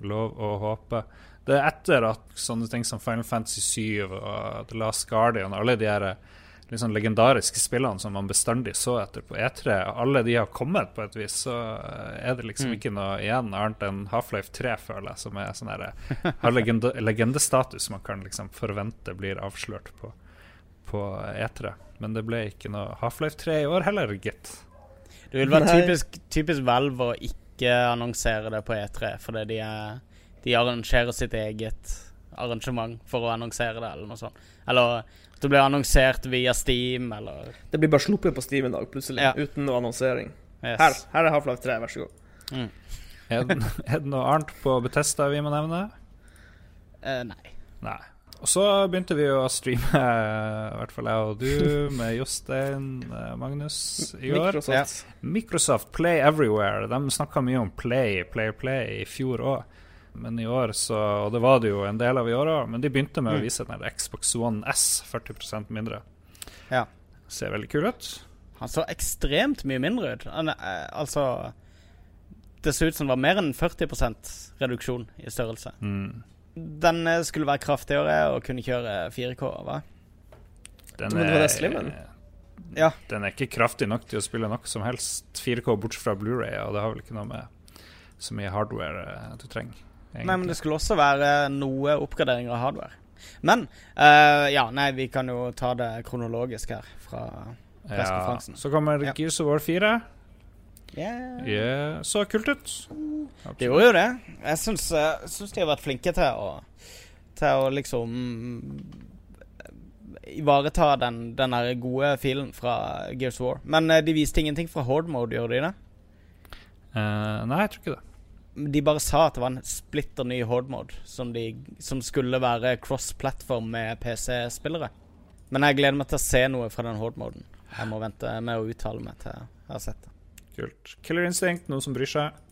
lov å håpe. Det er etter at sånne ting som Final Fantasy 7 og The Last Guardian, alle de her sånn legendariske spillene som man bestandig så etter på E3, alle de har kommet på et vis, så eh, er det liksom ikke noe igjen annet enn Half-Life 3, føler jeg, som er sånn her har legende, legendestatus man kan liksom forvente blir avslørt på, på E3. Men det ble ikke noe Half-Life 3 i år heller, gitt. Det vil være typisk, typisk Valve å ikke annonsere det på E3, fordi de, er, de arrangerer sitt eget arrangement for å annonsere det, eller noe sånt. Eller det blir annonsert via Steam, eller Det blir bare sluppet på Steam i dag, plutselig, Ja. uten noe annonsering. yes. Her, her er Half-Life 3, vær så god. Er det, er det noe annet på Betesta vi må nevne? Eh, nei. Nei. Og så begynte vi jo å streame, i hvert fall jeg og du, med Jostein eh, Magnus i år. Microsoft. Microsoft Play Everywhere. De snakka mye om Play, Play, Play i fjor òg. Men i år så Og det var det jo en del av i år òg, men de begynte med å vise den Xbox One S 40% mindre. Ja. Ser veldig kul ut. Han så ekstremt mye mindre ut. Han, eh, altså Det så ut som det var mer enn 40% reduksjon i størrelse. Mm. Den eh, skulle være kraftigere og kunne kjøre 4K, hva? Den Men det var det slimmen? Ja. Den er ikke kraftig nok til å spille noe som helst 4K bortsett fra Blu-ray, og det har vel ikke noe med så mye hardware eh, du trenger. Nei, men det skulle også være noe oppgradering av hardware. Men uh, ja, nei, vi kan jo ta det kronologisk her fra ja. pressekonferansen. Så kommer Ja. Gears of War 4. Yeah. Yeah. Så kult ut. Det gjorde jo det. Jeg syns, uh, syns de har vært flinke til å Til å liksom eh, Ivareta den, den der gode filen fra Gears of War. Men uh, de viste ingenting fra Horde Mode, gjorde de det? Uh, nei, jeg tror ikke det. De bare sa at det var en splitter ny Horde Mode som, de, som skulle være cross-platform med PC-spillere. Men jeg gleder meg til å se noe fra den Horde-moden. Jeg må vente med å uttale meg til jeg har sett det. Kult. Killer Instinct, noen som bryr seg?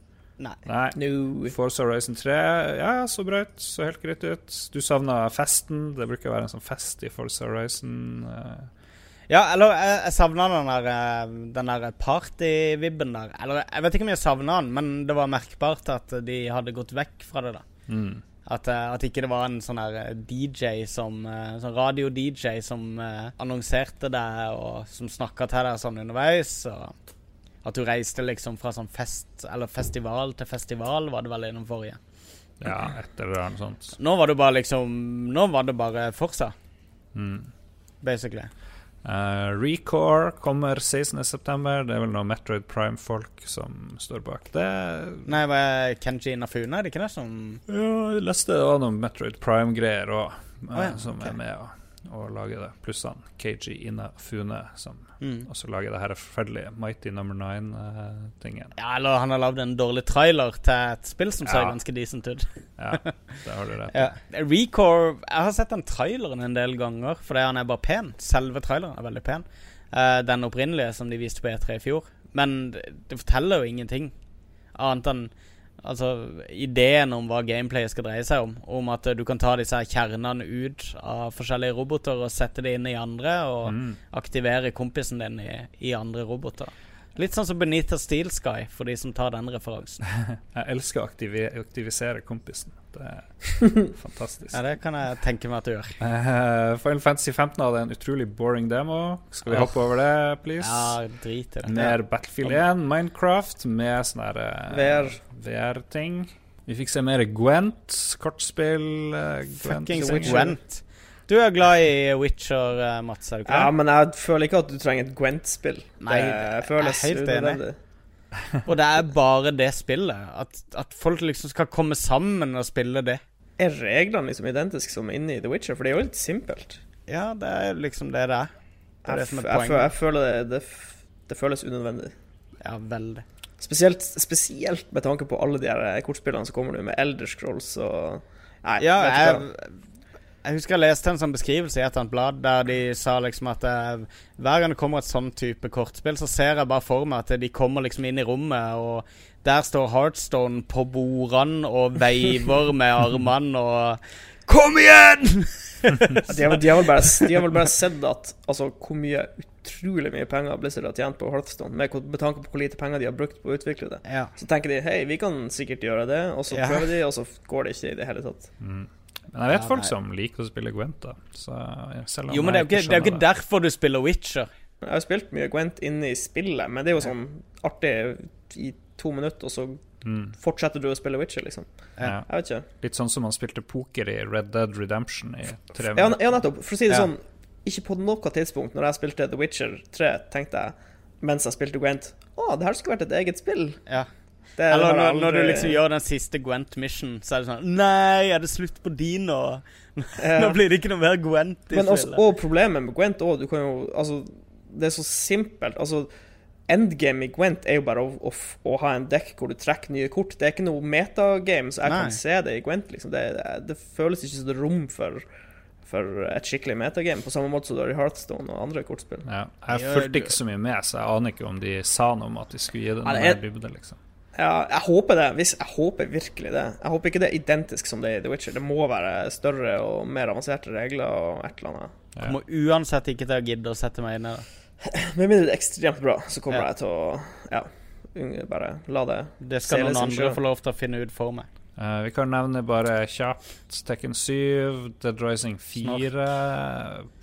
Nei. Nei. No. Forza Horizon 3, ja, så bra ut. Så helt greit ut. Du savna festen. Det bruker å være en sånn fest i Forza Horizon. eh. Ja, eller jeg, jeg savna den der, eh, den der party-vibben der. Eller jeg vet ikke om jeg savna den, men det var merkbart at de hadde gått vekk fra det. da Mm. At, eh, at ikke det var en sånn her eh, DJ som eh, Sånn radio-DJ som eh, annonserte det, og som snakka til deg sånn underveis. Og at du reiste liksom fra sånn fest Eller festival til festival, var det vel innom forrige. Ja, et eller noe sånt. Nå var det bare liksom Nå var det bare Forsa, Mm. basically. Uh, Recore kommer 16.9. Det er vel noe Metroid Prime-folk som står bak det. Nei, var Kenji nafuna Er det ikke det som Ja, jeg leste det var noen Metroid Prime-greier òg, oh, ja, som ok. er med å, å lager det. Pluss han KG Inafune, som mm. også lager det her forferdelige Mighty Number Nine-tingen. Ja, eller han har lagd en dårlig trailer til et spill som ser Ja. ganske decent ut. ja, det har du rett. Ja. Recore Jeg har sett den traileren en del ganger, fordi han er bare pen. Selve traileren er veldig pen. Uh, den opprinnelige som de viste på E3 i fjor. Men det, det forteller jo ingenting annet enn Altså ideen om hva gameplayet skal dreie seg om. Om at du kan ta disse her kjernene ut av forskjellige roboter og sette det inn i andre, og Mm. aktivere kompisen din i, i andre roboter. Litt sånn som Benita Steel Sky, for de som tar den referansen. Jeg elsker å aktivi aktivisere kompisen. Det er fantastisk. Ja, det kan jeg tenke meg at du gjør. Uh, Final Fantasy 15 hadde en utrolig boring demo. Skal vi hoppe over det, please? Ja, drit i det. Mer Battlefield 1, Minecraft med sånne her, eh, VR. VR-ting. Vi fikk se mer Gwent, kortspill. uh, Gwent. Fuckings. Gwent. Du er glad i Witcher, eh, Mats, er du ikke Ja, men jeg føler ikke at du trenger et Gwent-spill. Nei, det jeg er føles helt enig. Og det er bare det spillet. At, at folk liksom skal komme sammen og spille det. Er reglene liksom identiske som inne i The Witcher? For det er jo litt simpelt. Ja, det er liksom det det er. Det er Jeg, det som er jeg, poenget. jeg føler det, det, det føles unødvendig. Ja, veldig. Spesielt, spesielt med tanke på alle de her kortspillene som kommer nå, med Elder Scrolls og Nei, Ja, jeg? Jeg husker jeg leste en sånn beskrivelse i et annet blad der de sa liksom at eh, hver gang det kommer et sånn type kortspill, så ser jeg bare for meg at de kommer liksom inn i rommet, og der står Heartstone på bordene og veiver med armene og Kom igjen! De har, de, har vel bare, de har vel bare sett at Altså, hvor mye utrolig mye penger Blizzard har tjent på Hearthstone, med, med tanke på hvor lite penger de har brukt på å utvikle det. Ja. Så tenker de hei, vi kan sikkert gjøre det, og så Ja. prøver de, og så går det ikke i det hele tatt. Mm. Men jeg vet Ja, folk nei. som liker å spille Gwent, da. Så selv om Jo, men det er jo ikke, det er ikke derfor du spiller Witcher. Jeg har spilt mye Gwent inne i spillet, men det er jo sånn artig i to minutter, og så Mm. fortsetter du å spille Witcher, liksom. Ja. Jeg vet ikke. Litt sånn som man spilte poker i Red Dead Redemption i tre Ja, minutter. ja, nettopp. For å si det Ja. sånn, ikke på noe tidspunkt når jeg spilte The Witcher 3, tenkte jeg mens jeg spilte Gwent Å, det her skulle vært et eget spill. Ja. Det Eller når, aldri... når du liksom gjør den siste Gwent mission, så er det sånn Nei, er det slutt på de nå? Ja. Nå blir det ikke noe mer Gwent i Men også, spillet. og problemet med Gwent òg, du kan jo Altså, det er så simpelt. Altså, endgame i Gwent er jo bare å, å, å ha en dekk hvor du trekker nye kort. Det er ikke noe metagame, så jeg Nei. kan se det i Gwent, liksom. Det, det føles ikke som det er rom for for et skikkelig metagame, på samme måte som du har i Hearthstone og andre kortspill. Ja. Jeg fulgte ikke så mye med, så jeg aner ikke om de sa noe om at de skulle gi det Ja, noe det er- mer dybde, liksom. Ja, jeg håper det. Hvis, jeg håper virkelig det. Jeg håper ikke det er identisk som det er i The Witcher. Det må være større og mer avanserte regler og et eller annet. Jeg kommer uansett ikke til å gidde å sette meg inn i det. Med mindre det er ekstremt bra, så kommer Ja. jeg til å ja, bare la det Det skal noen andre få lov til å finne ut for meg. Eh, vi kan nevne bare kjapt Tekken 7, Dead Rising 4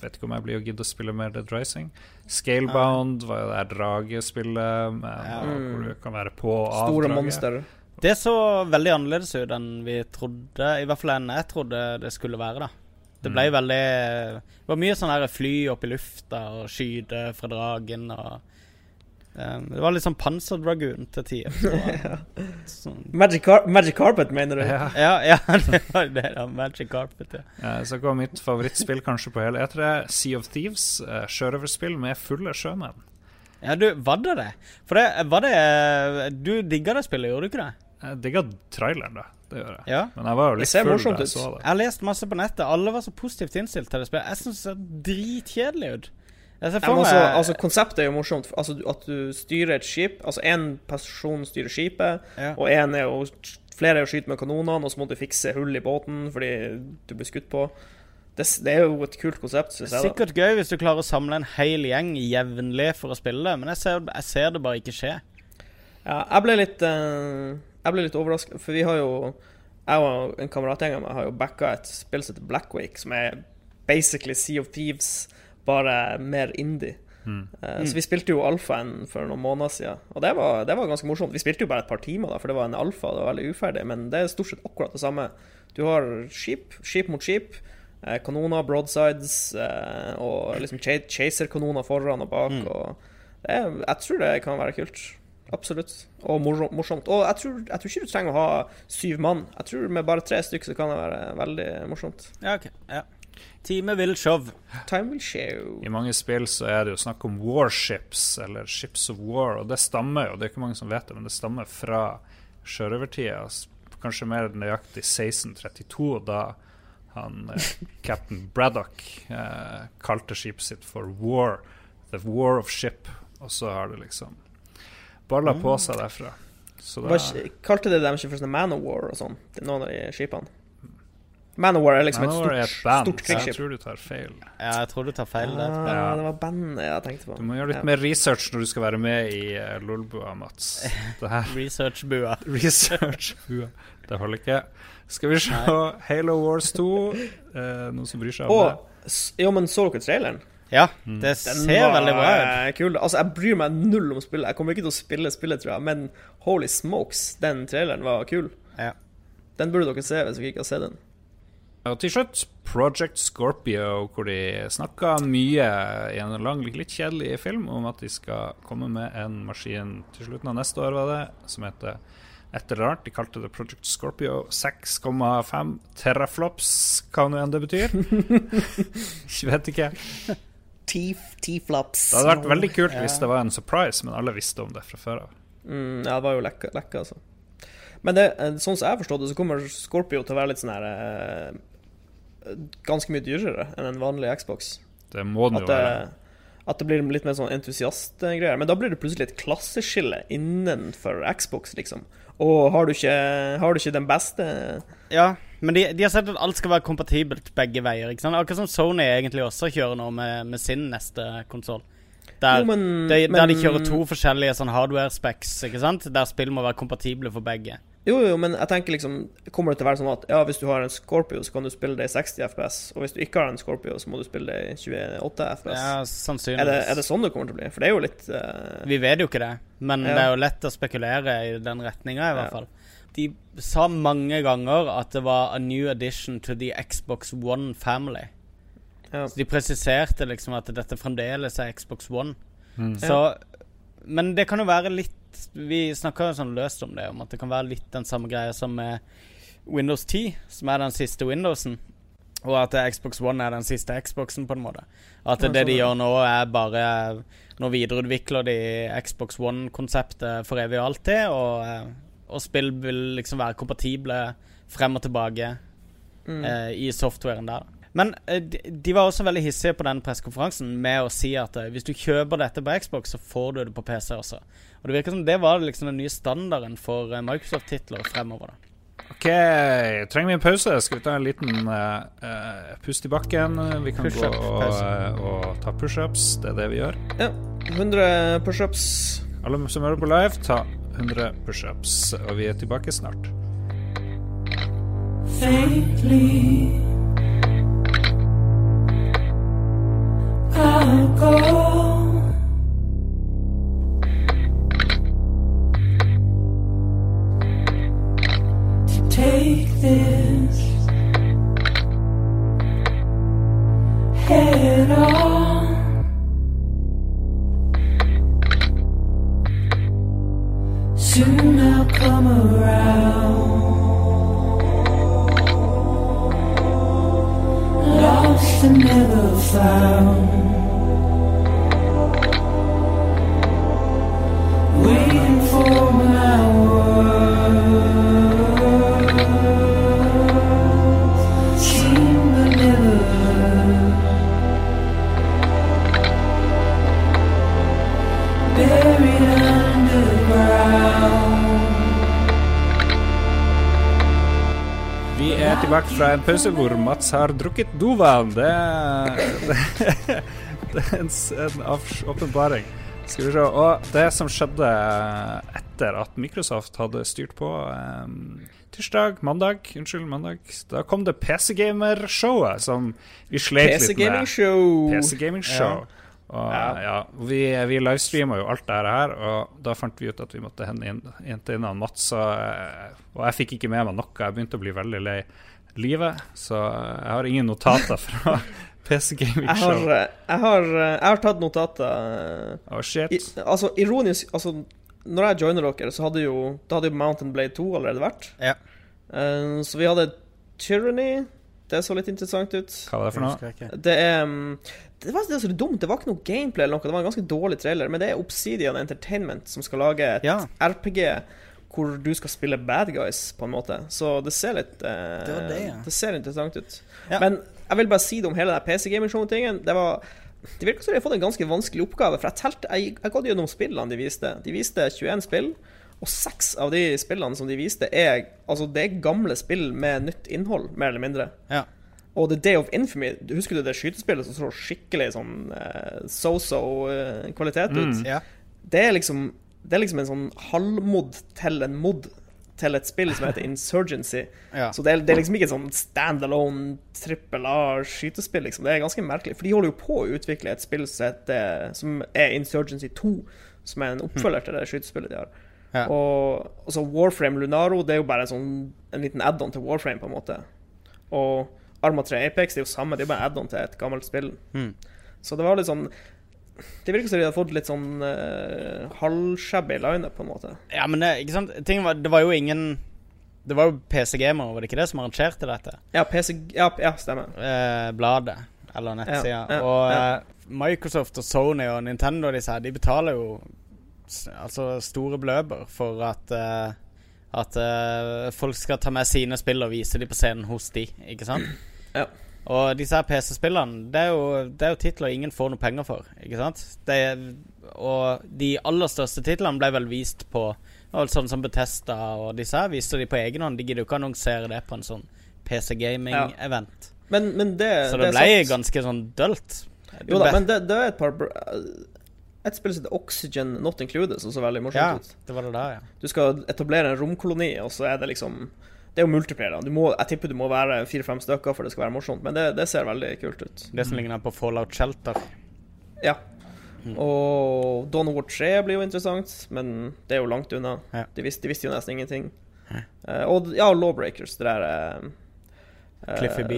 Vet ikke om jeg blir å gidde å spille mer Dead Rising. Scalebound var jo det der dragespillet med, Ja. hvor du kan være på og av store draget. monster. Det så veldig annerledes ut enn vi trodde, i hvert fall enn jeg trodde det skulle være. da Det ble veldig Det var mye sånn her fly opp i lufta og skyte fra dragen og um, Det var litt sånn Panzer Dragoon til tider. Var Sånn, Magic, Car Magic Carpet, mener du? Ja. ja, ja, det var det. da Magic Carpet. Ja. Uh, så går mitt favorittspill kanskje på hele E3, Sea of Thieves. Uh, Sjørøverspill med fulle sjømenn. ja, du, var det det? For det var det Du digga det spillet, gjorde du ikke det? Jeg digga traileren, da. Det gjør jeg. Ja. Men jeg var jo litt full da jeg så det. Jeg har lest masse på nettet. Alle var så positivt innstilt til det spillet. Jeg syns det ser dritkjedelig ut. Ja, men altså, altså, konseptet er jo morsomt. Altså, at du styrer et skip. Altså én person styrer skipet, Ja. og en er jo flere er å skyte med kanonene, og så må du fikse hull i båten fordi du blir skutt på. Det, det er jo et kult konsept, Synes jeg. Sikkert gøy hvis du klarer å samle en hel gjeng jevnlig for å spille det, men jeg ser, jeg ser det bare ikke skje. Ja, jeg ble litt uh, Jeg ble litt overraska, for vi har jo Jeg og en kameratgjeng av meg har jo backa et spill som heter Blackwake, som er basically Sea of Thieves, bare mer indie. Eh, Så vi spilte jo alfaen for noen måneder siden, og det var, det var ganske morsomt. Vi spilte jo bare et par timer, da, for det var en alfa, det var veldig uferdig, men det er stort sett akkurat det samme. Du har skip, skip mot skip, eh, kanoner, broadsides, eh, og liksom ch chaser-kanoner foran og bak, og det er, jeg tror det kan være kult. Absolutt. Og morsomt. morsomt. Og jeg tror, jeg tror ikke du trenger å ha syv mann. Jeg tror med bare tre stykker så kan det være veldig morsomt. Ja, ok. Ja. Time will show. Time will show. I mange spill så er det jo snakk om warships, eller ships of war, og det stammer jo, det er ikke mange som vet det, men det stammer fra sjørøvertida, kanskje mer nøyaktig 1632, da han eh, captain Braddock eh, kalte skipet sitt for War, The War of Ship, og så har det liksom balla på seg derfra. Så Hva, da, kalte det dem ikke for sånn Man of War og sånn? Det Noen av de skipene? Man of War er liksom et Manowar er stort, et stort krigsskip. jeg tror du tar feil. Ja, jeg tror du tar feil der. Ah, Ja. det var bandet jeg tenkte på. Du må gjøre litt Ja. mer research når du skal være med i uh, Lolbua, Mats. Research-bua. Det holder ikke. Skal vi se Halo Wars 2. Uh, noen som bryr seg om Og det? Jo, men så dere traileren? Ja, Mm. det Den ser var, veldig bra ut. eh, Kul. Altså, jeg bryr meg null om spillet. Jeg kommer ikke til å spille spillet, tror jeg, men holy smokes, den traileren var kul. Ja. Den burde dere se hvis dere ikke har sett den. Og til slutt Project Scorpio, hvor de snakka mye i en lang, litt kjedelig film om at de skal komme med en maskin til slutten av neste år, var det, som heter et eller annet. De kalte det Project Scorpio 6,5 teraflops, hva nå enn det betyr. Jeg vet ikke. T-flops. Det hadde vært veldig kult hvis det var en surprise, men alle visste om det fra før av. Mm, ja, det var jo lekka, lekka altså. Men det, eh, sånn som jeg har forstått det, så kommer Scorpio til å være litt sånn her eh, Ganske mye dyrere enn en vanlig Xbox. Det må den At jo det, være. at det blir litt mer sånn entusiastgreier. Men da blir det plutselig et klasseskille innenfor Xbox, liksom. Og har du ikke, har du ikke den beste Ja, men de, de har sett at alt skal være kompatibelt begge veier. ikke sant? Akkurat som Sony egentlig også kjører nå med, med sin neste konsoll. Der, de, der de kjører to forskjellige sånn hardware-specs, ikke sant? Der spill må være kompatible for begge. Jo, jo, men jeg tenker liksom Kommer det til å være sånn at ja, hvis du har en Scorpio, så kan du spille det i 60 FPS, og hvis du ikke har en Scorpio, så må du spille det i 28 FPS? Ja, er, sannsynligvis. det, er det sånn det kommer til å bli? For det er jo litt uh... Vi vet jo ikke det, men Ja. det er jo lett å spekulere i den retninga, i hvert Ja. fall. De sa mange ganger at det var a new addition to the Xbox One family. ja. Så de presiserte liksom at dette fremdeles er Xbox One. Mm. Så Men det kan jo være litt Vi snakka sånn løst om det, om at det kan være litt den samme greia som med Windows 10, som er den siste Windowsen. Og at Xbox One er den siste Xboxen, på en måte. At det, det de gjør nå, er bare Nå videreutvikler de Xbox One-konseptet for evig og alltid, og, eh, og spill vil liksom være kompatible frem og tilbake Mm. eh, i softwaren der. Men eh, de, de var også veldig hissige på den pressekonferansen med å si at eh, hvis du kjøper dette på Xbox, så får du det på PC også. Og det virker som det var liksom den nye standarden for eh, Microsoft-titler fremover. da. OK, trenger vi en pause? Skal vi ta en liten uh, pust i bakken? Vi kan gå og, uh, og ta pushups. Det er det vi gjør. Ja. 100 pushups. Alle som hører på live, ta 100 pushups. Og vi er tilbake snart. faintly. Take this en pause hvor Mats har drukket Dovan. Det, det, det er en, en åpenbaring. Skal vi se. Og det som skjedde etter at Microsoft hadde styrt på um, tirsdag, mandag, unnskyld, mandag, da kom det PC Gamer-showet som vi slet PC litt med. Gaming Show. PC Gaming Show. Og, ja. vi, vi livestreama jo alt det her, og da fant vi ut at vi måtte hente inn, hente inn Mats. Og, eh, og jeg fikk ikke med meg noe. Jeg begynte å bli veldig lei livet, så jeg har ingen notater fra PC Gaming Jeg har, Show. jeg, har, jeg har tatt notater. Å, shit. I, altså, ironisk altså, Når jeg joiner dere, så hadde jo Da hadde jo Mountain Blade 2 allerede vært. Ja. Uh, så vi hadde Tyranny. Det så litt interessant ut. Hva var det for noe? Det er mm, det var, det var så dumt. Det var ikke noe gameplay eller noe. Det var en ganske dårlig trailer. Men det er Obsidian Entertainment som skal lage et Ja. RPG hvor du skal spille bad guys, på en måte. Så det ser litt eh, Det det, ja. det ser interessant ut. Ja. Men jeg vil bare si det om hele den PC Gaming Show-tingen. Det var Det virker som de har fått en ganske vanskelig oppgave. For jeg telt, Jeg, jeg gått gjennom spillene de viste. De viste 21 spill. Og seks av de spillene som de viste, er Altså det er gamle spill med nytt innhold, mer eller mindre. Ja. Og The Day of Infamy, husker du det skytespillet som så skikkelig sånn eh, so-so-kvalitet ut? Mm. yeah. Det er liksom Det er liksom en sånn halvmod til en mod til et spill som heter Insurgency. Ja. Så det er, det er liksom ikke et sånn standalone trippel A-skytespill, liksom. Det er ganske merkelig. For de holder jo på å utvikle et spill som, heter, som er Insurgency 2, som er en oppfølger til det skytespillet de har. Ja. Og så Warframe Lunaro det er jo bare en, sånn, en liten add-on til Warframe, på en måte. Og Arma 3 Apex det er jo samme, det er bare add-on til et gammelt spill. Mm. Så det var litt sånn Det virker som de har fått litt sånn uh, halvshabby line-up, på en måte. ja, men det, ikke sant? Var, det var jo ingen Det var jo PC Gamer, var det ikke det, som arrangerte dette? Ja, PC Ja, ja stemmer. Eh, bladet, eller nettsida. Ja, ja, og eh, Microsoft og Sony og Nintendo disse her, de betaler jo altså store beløper for at eh, at eh, folk skal ta med sine spill og vise dem på scenen hos de, ikke sant? Ja. Og disse her PC-spillene, det, det er jo titler ingen får noe penger for, ikke sant? Det og de aller største titlene ble vel vist på Sånn som Betesta og disse her viste de på egen hånd. De gidder jo ikke annonsere det på en sånn PC Gaming-event. Men, men det Så det det ble sant. ganske sånn dølt. Jo da, men det, det er et par Et spill som heter Oxygen Not Included, som så veldig morsomt Ja, ut. det var det der, ja. Du skal etablere en romkoloni, og så er det liksom Det er jo multiplayer. må, jeg tipper du må være fire-fem stykker for det skal være morsomt, men det, det ser veldig kult ut. Det som ligner på Fallout Shelter. Ja. Mm. Og Dawn of War 3 blir jo interessant, men det er jo langt unna. Ja. De, visste, de visste jo nesten ingenting. Uh, og ja, Lawbreakers, det der eh, Cliffy B.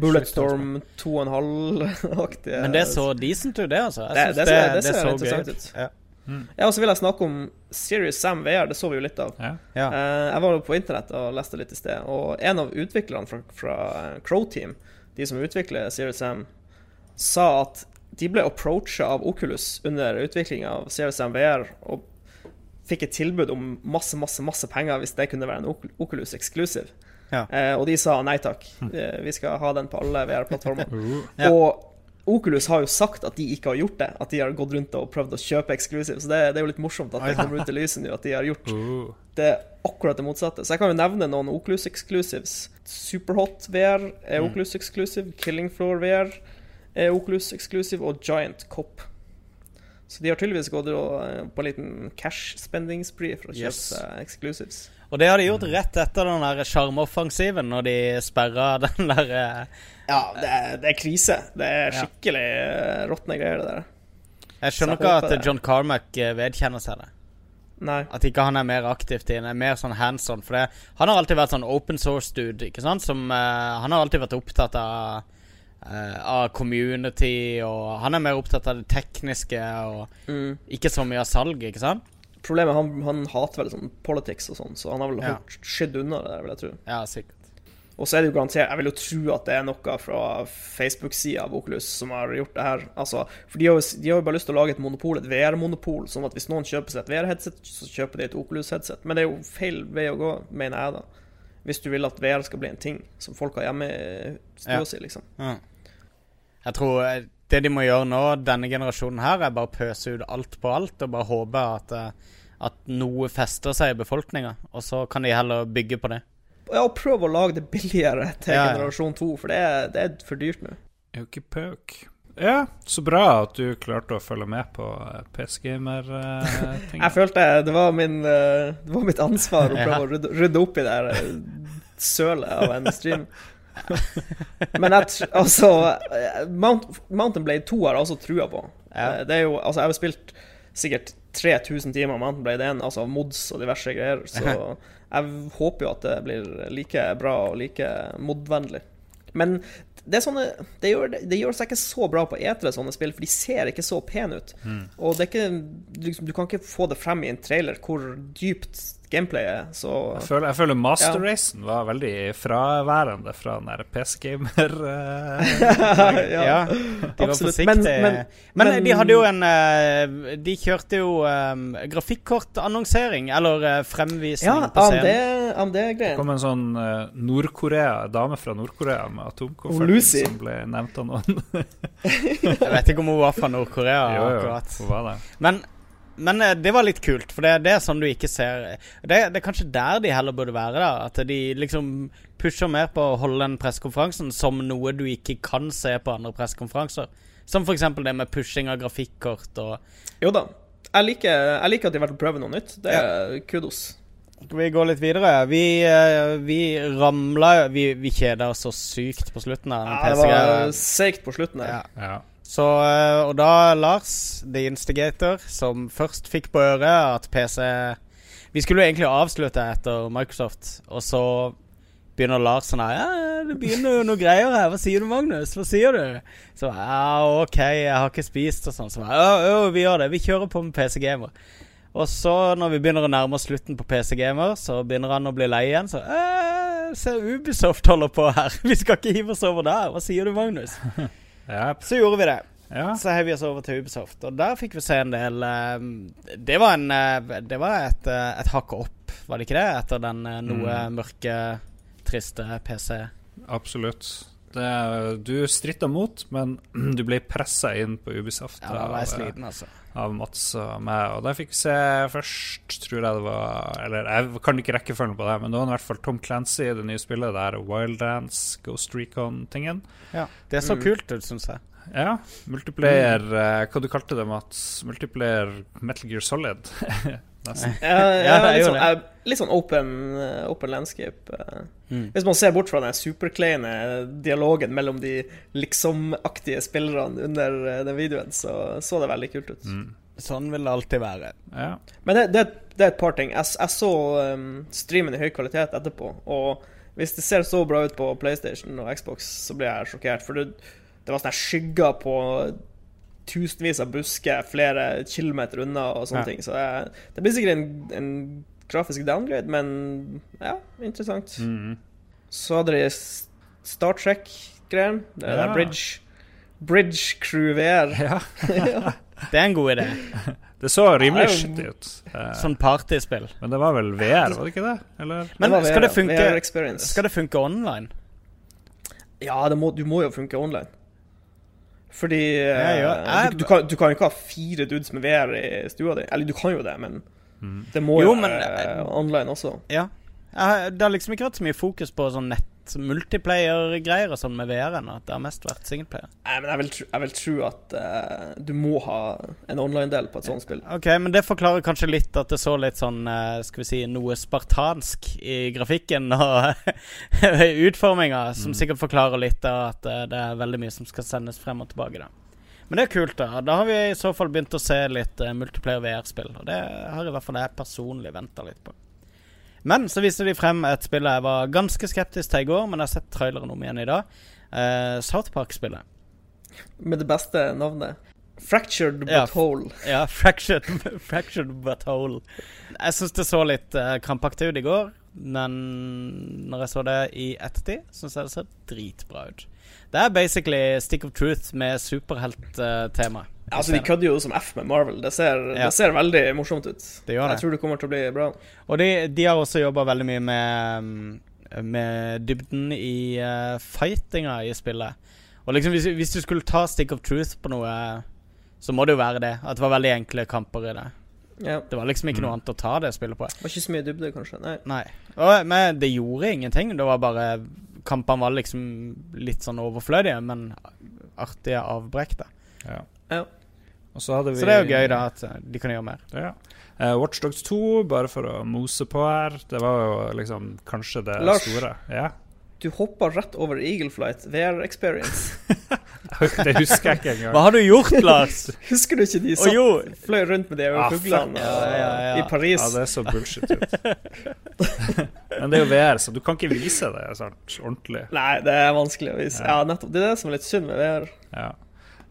Bulletstorm 2,5-aktige Men det så decent ut, det, altså. Jeg Det- det det, ser- det det, ser så interessant gøy ut. Ja. Ja, og så vil jeg snakke om Serious Sam VR. Det så vi jo litt av. Ja. Ja. Eh, jeg var jo på internett og leste litt i sted, og en av utviklerne fra, fra Crow Team, de som utvikler Serious Sam, sa at de ble approacha av Oculus under utviklinga av Serious Sam VR, og fikk et tilbud om masse, masse masse penger hvis det kunne være en Oculus exclusive. Ja. Eh, og de sa nei takk. Eh, vi skal ha den på alle VR-plattformer. Ja. Og Oculus har jo sagt at de ikke har gjort det. At de har gått rundt og prøvd å kjøpe eksklusiv. Så det, det er jo litt morsomt at det kommer ut i lyset nå at de har gjort Uh. det akkurat det motsatte. Så jeg kan jo nevne noen Oculus Exclusives. Superhot VR er Mm. Oculus Exclusive. Killing Floor VR er Oculus Exclusive. Og Giant Cop. Så de har tydeligvis gått eh, på en liten cash-spending-spree for å kjøpe Yes. exclusives. Og det har de gjort rett etter den der sjarmoffensiven, når de sperra den der eh, Ja, det er, det er krise. Det er skikkelig ja. råtne greier, det der. Jeg skjønner ikke at. John Carmack eh, vedkjenner seg det. Nei. At ikke han er mer aktivt i det. Mer sånn hands on. For det, han har alltid vært sånn open source-dude, ikke sant? Som uh, Han har alltid vært opptatt av uh, Av community, og han er mer opptatt av det tekniske, og Mm. ikke så mye av salg, ikke sant? Problemet er han, han hater vel sånn politics og sånn, så han har vel Ja. skydd unna det vil jeg tro. Ja, sikkert. Og så er det jo garantert Jeg vil jo tro at det er noe fra Facebook-sida av Oculus som har gjort det her. Altså, for de har, jo, de har jo bare lyst til å lage et monopol, et VR-monopol, sånn at hvis noen kjøper seg et VR-headset, så kjøper de et Oculus-headset. Men det er jo feil vei å gå, mener jeg, da. Hvis du vil at VR skal bli en ting som folk har hjemme i stua Ja. si, liksom. Ja. Jeg tror eh, det de må gjøre nå, denne generasjonen her, er bare å pøse ut alt på alt, og bare håpe at, eh, at noe fester seg i befolkninga, og så kan de heller bygge på det. Ja, prøve prøv å lage det billigere til Ja, ja. generasjon to, for det er, det er for dyrt nå. Aukipøk. Ja, så bra at du klarte å følge med på eh, PC-gamer-ting. Jeg følte det var, min, eh, det var mitt ansvar å Ja. prøve å rydde, rydde opp i det her eh, sølet av en stream. Men jeg, altså eh, Mount, Mountain Blade 2 har jeg også trua på. Ja. Eh, Det er jo, altså Jeg har spilt sikkert 3000 timer Mountain Blade 1, altså mods og diverse greier, så jeg håper jo at det blir like bra og like modvennlig. Men det, sånne, det, gjør, det gjør seg ikke så bra på etere, sånne spill, for de ser ikke så pene ut. Og det er ikke, du, du kan ikke få det frem i en trailer hvor dypt gameplay er, så Jeg føler, jeg føler Master Ja. Racen var veldig fraværende fra den der PC-gamer. eh, ja. Ja, de absolutt. forsiktige. Men- Men, men- de hadde jo en eh, De kjørte jo um, grafikkortannonsering, eller eh, fremvisning Ja, på Ja, scenen. Det AMD-greien. kom en sånn eh, Nord-Korea, dame fra Nord-Korea med atomkofferten Lucy. som ble nevnt av noen. Jeg vet ikke om hun var fra Nord-Korea jo, jo. Men, men eh, det var litt kult, for det, det er sånn du ikke ser det, det er kanskje der de heller burde være. da At de liksom pusher mer på å holde den pressekonferansen som noe du ikke kan se på andre pressekonferanser. Som f.eks. det med pushing av grafikkort og Jo da. Jeg liker, jeg liker at de har vært og prøvd noe nytt. Det er kudos. Skal vi gå litt videre? Vi, eh, vi ramla Vi, vi kjeda oss så sykt på slutten av den Ja, det var seigt på slutten her. Ja. Ja. Så, eh, og da Lars, The Instigator, som først fikk på øret at PC Vi skulle jo egentlig avslutte etter Microsoft, og så begynner Lars sånn her Ja, det begynner jo noe greier her. Hva sier du, Magnus? Hva sier du? Så ja, OK, jeg har ikke spist og sånn. Så ja, vi gjør det. Vi kjører på med PC Gamer. Og så, når vi begynner å nærme oss slutten på PC Gamer, så begynner han å bli lei igjen. Så «Øh, Se, Ubisoft holder på her. Vi skal ikke hive oss over der. Hva sier du, Magnus? yep. Så gjorde vi det. ja. Så heiv vi oss over til Ubisoft, og der fikk vi se en del eh, Det var, en, eh, det var et, eh, et hakk opp, var det ikke det? Etter den eh, noe Mm. mørke, triste PC. Absolutt. Det, du stritta mot, men du ble pressa inn på Ubisoft Ja, av, sliten, altså. av Mats og meg. Og der fikk vi se først, tror jeg det var Eller jeg kan ikke rekkefølgen på det, men det var i hvert fall Tom Clancy, i det nye spillet der, Wild Dance, Ghost Recon-tingen. Ja. Det er så Mm. kult ut, syns jeg. Ja. Multiplayer eh, Hva du kalte det, Mats? Multiplayer Metal Gear Solid? Nesten. Ja, ja, litt, gjorde sånn, eh, litt sånn open, eh, open landscape. eh. Mm. Hvis man ser bort fra den superkleine dialogen mellom de liksom-aktige spillerne under eh, den videoen, så så det veldig kult ut. Mm. Sånn vil det alltid være. Ja. Men det, det, det er et par ting. Jeg, jeg så um, streamen i høy kvalitet etterpå, og hvis det ser så bra ut på PlayStation og Xbox, så blir jeg sjokkert. For det, det var sånne skygger på tusenvis av busker flere kilometer unna og sånne Ja. ting. Så det, det blir sikkert en, en grafisk downgrade, men ja, interessant. Mm. Så hadde de Star Trek-greier. Det Ja. der Bridge Bridge Crew VR. ja. Det er en god idé. Det så rimelig det skittig ut. Eh, Sånn partyspill. Men det var vel VR, var det ikke det? Eller? Men var skal det funke Skal det funke online? Ja, det må, du må jo funke online. Fordi eh, Ja, ja. Jeg- du, du, kan, du kan ikke ha fire dudes med VR i stua di. Eller du kan jo det, men det må Jo, jo men- være online også. Ja. Jeg Det har liksom ikke vært så mye fokus på sånn nett multiplayer-greier og sånn med VR At Det har mest vært singleplayer. Nei, men jeg vil, tro- jeg vil tro at uh, du må ha en online-del på et sånt spill. Ok, men det forklarer kanskje litt at det så litt sånn uh, Skal vi si noe spartansk i grafikken og utforminga, som sikkert forklarer litt av at uh, det er veldig mye som skal sendes frem og tilbake. da Men det er kult, da. Da har vi i så fall begynt å se litt multiplayer VR-spill. Og det har i hvert fall jeg personlig venta litt på. Men så viste de frem et spill jeg var ganske skeptisk til i går, men jeg har sett traileren om igjen i dag. Uh, South Park-spillet. Med det beste navnet. Fractured but Ja. whole. Ja, fractured, fractured but whole. Jeg syns det så litt uh, krampaktig ut i går, men når jeg så det i ettertid, syns jeg det ser dritbra ut. Det er basically Stick of Truth med superhelttema. Altså, de kødder jo som F med Marvel. Det ser, Ja. det ser veldig morsomt ut. Det gjør det. Jeg tror det kommer til å bli bra. Og de, de har også jobba veldig mye med, mm, med dybden i uh, fightinga i spillet. Og liksom hvis, hvis du skulle ta Stick of Truth på noe, så må det jo være det. At det var veldig enkle kamper i det. Ja. Det var liksom ikke noe annet å ta det spillet på. Det var ikke så mye dybde, kanskje. Nei. Nei. Og, men det gjorde ingenting. Det var bare Kampene var liksom litt sånn overflødige, men artige avbrekk, da. Ja. Ja. Og så hadde vi Så det er jo gøy, da, at eh, de kan gjøre mer. Ja. Uh, Watchdogs 2, bare for å mose på her, det var jo liksom kanskje det Lars. store. Ja. Du hoppa rett over Eagle Flight VR Experience. Det husker jeg ikke engang. Hva har du gjort, Lars? Husker du ikke de som oh, fløy rundt med de Ah, fuglene Ja, ja, ja. i Paris? Ja, det er så bullshit ut. Men det er jo VR, så du kan ikke vise det sant, ordentlig. Nei, det er vanskelig å vise. Ja, nettopp. Det er det som er litt synd med VR. Ja.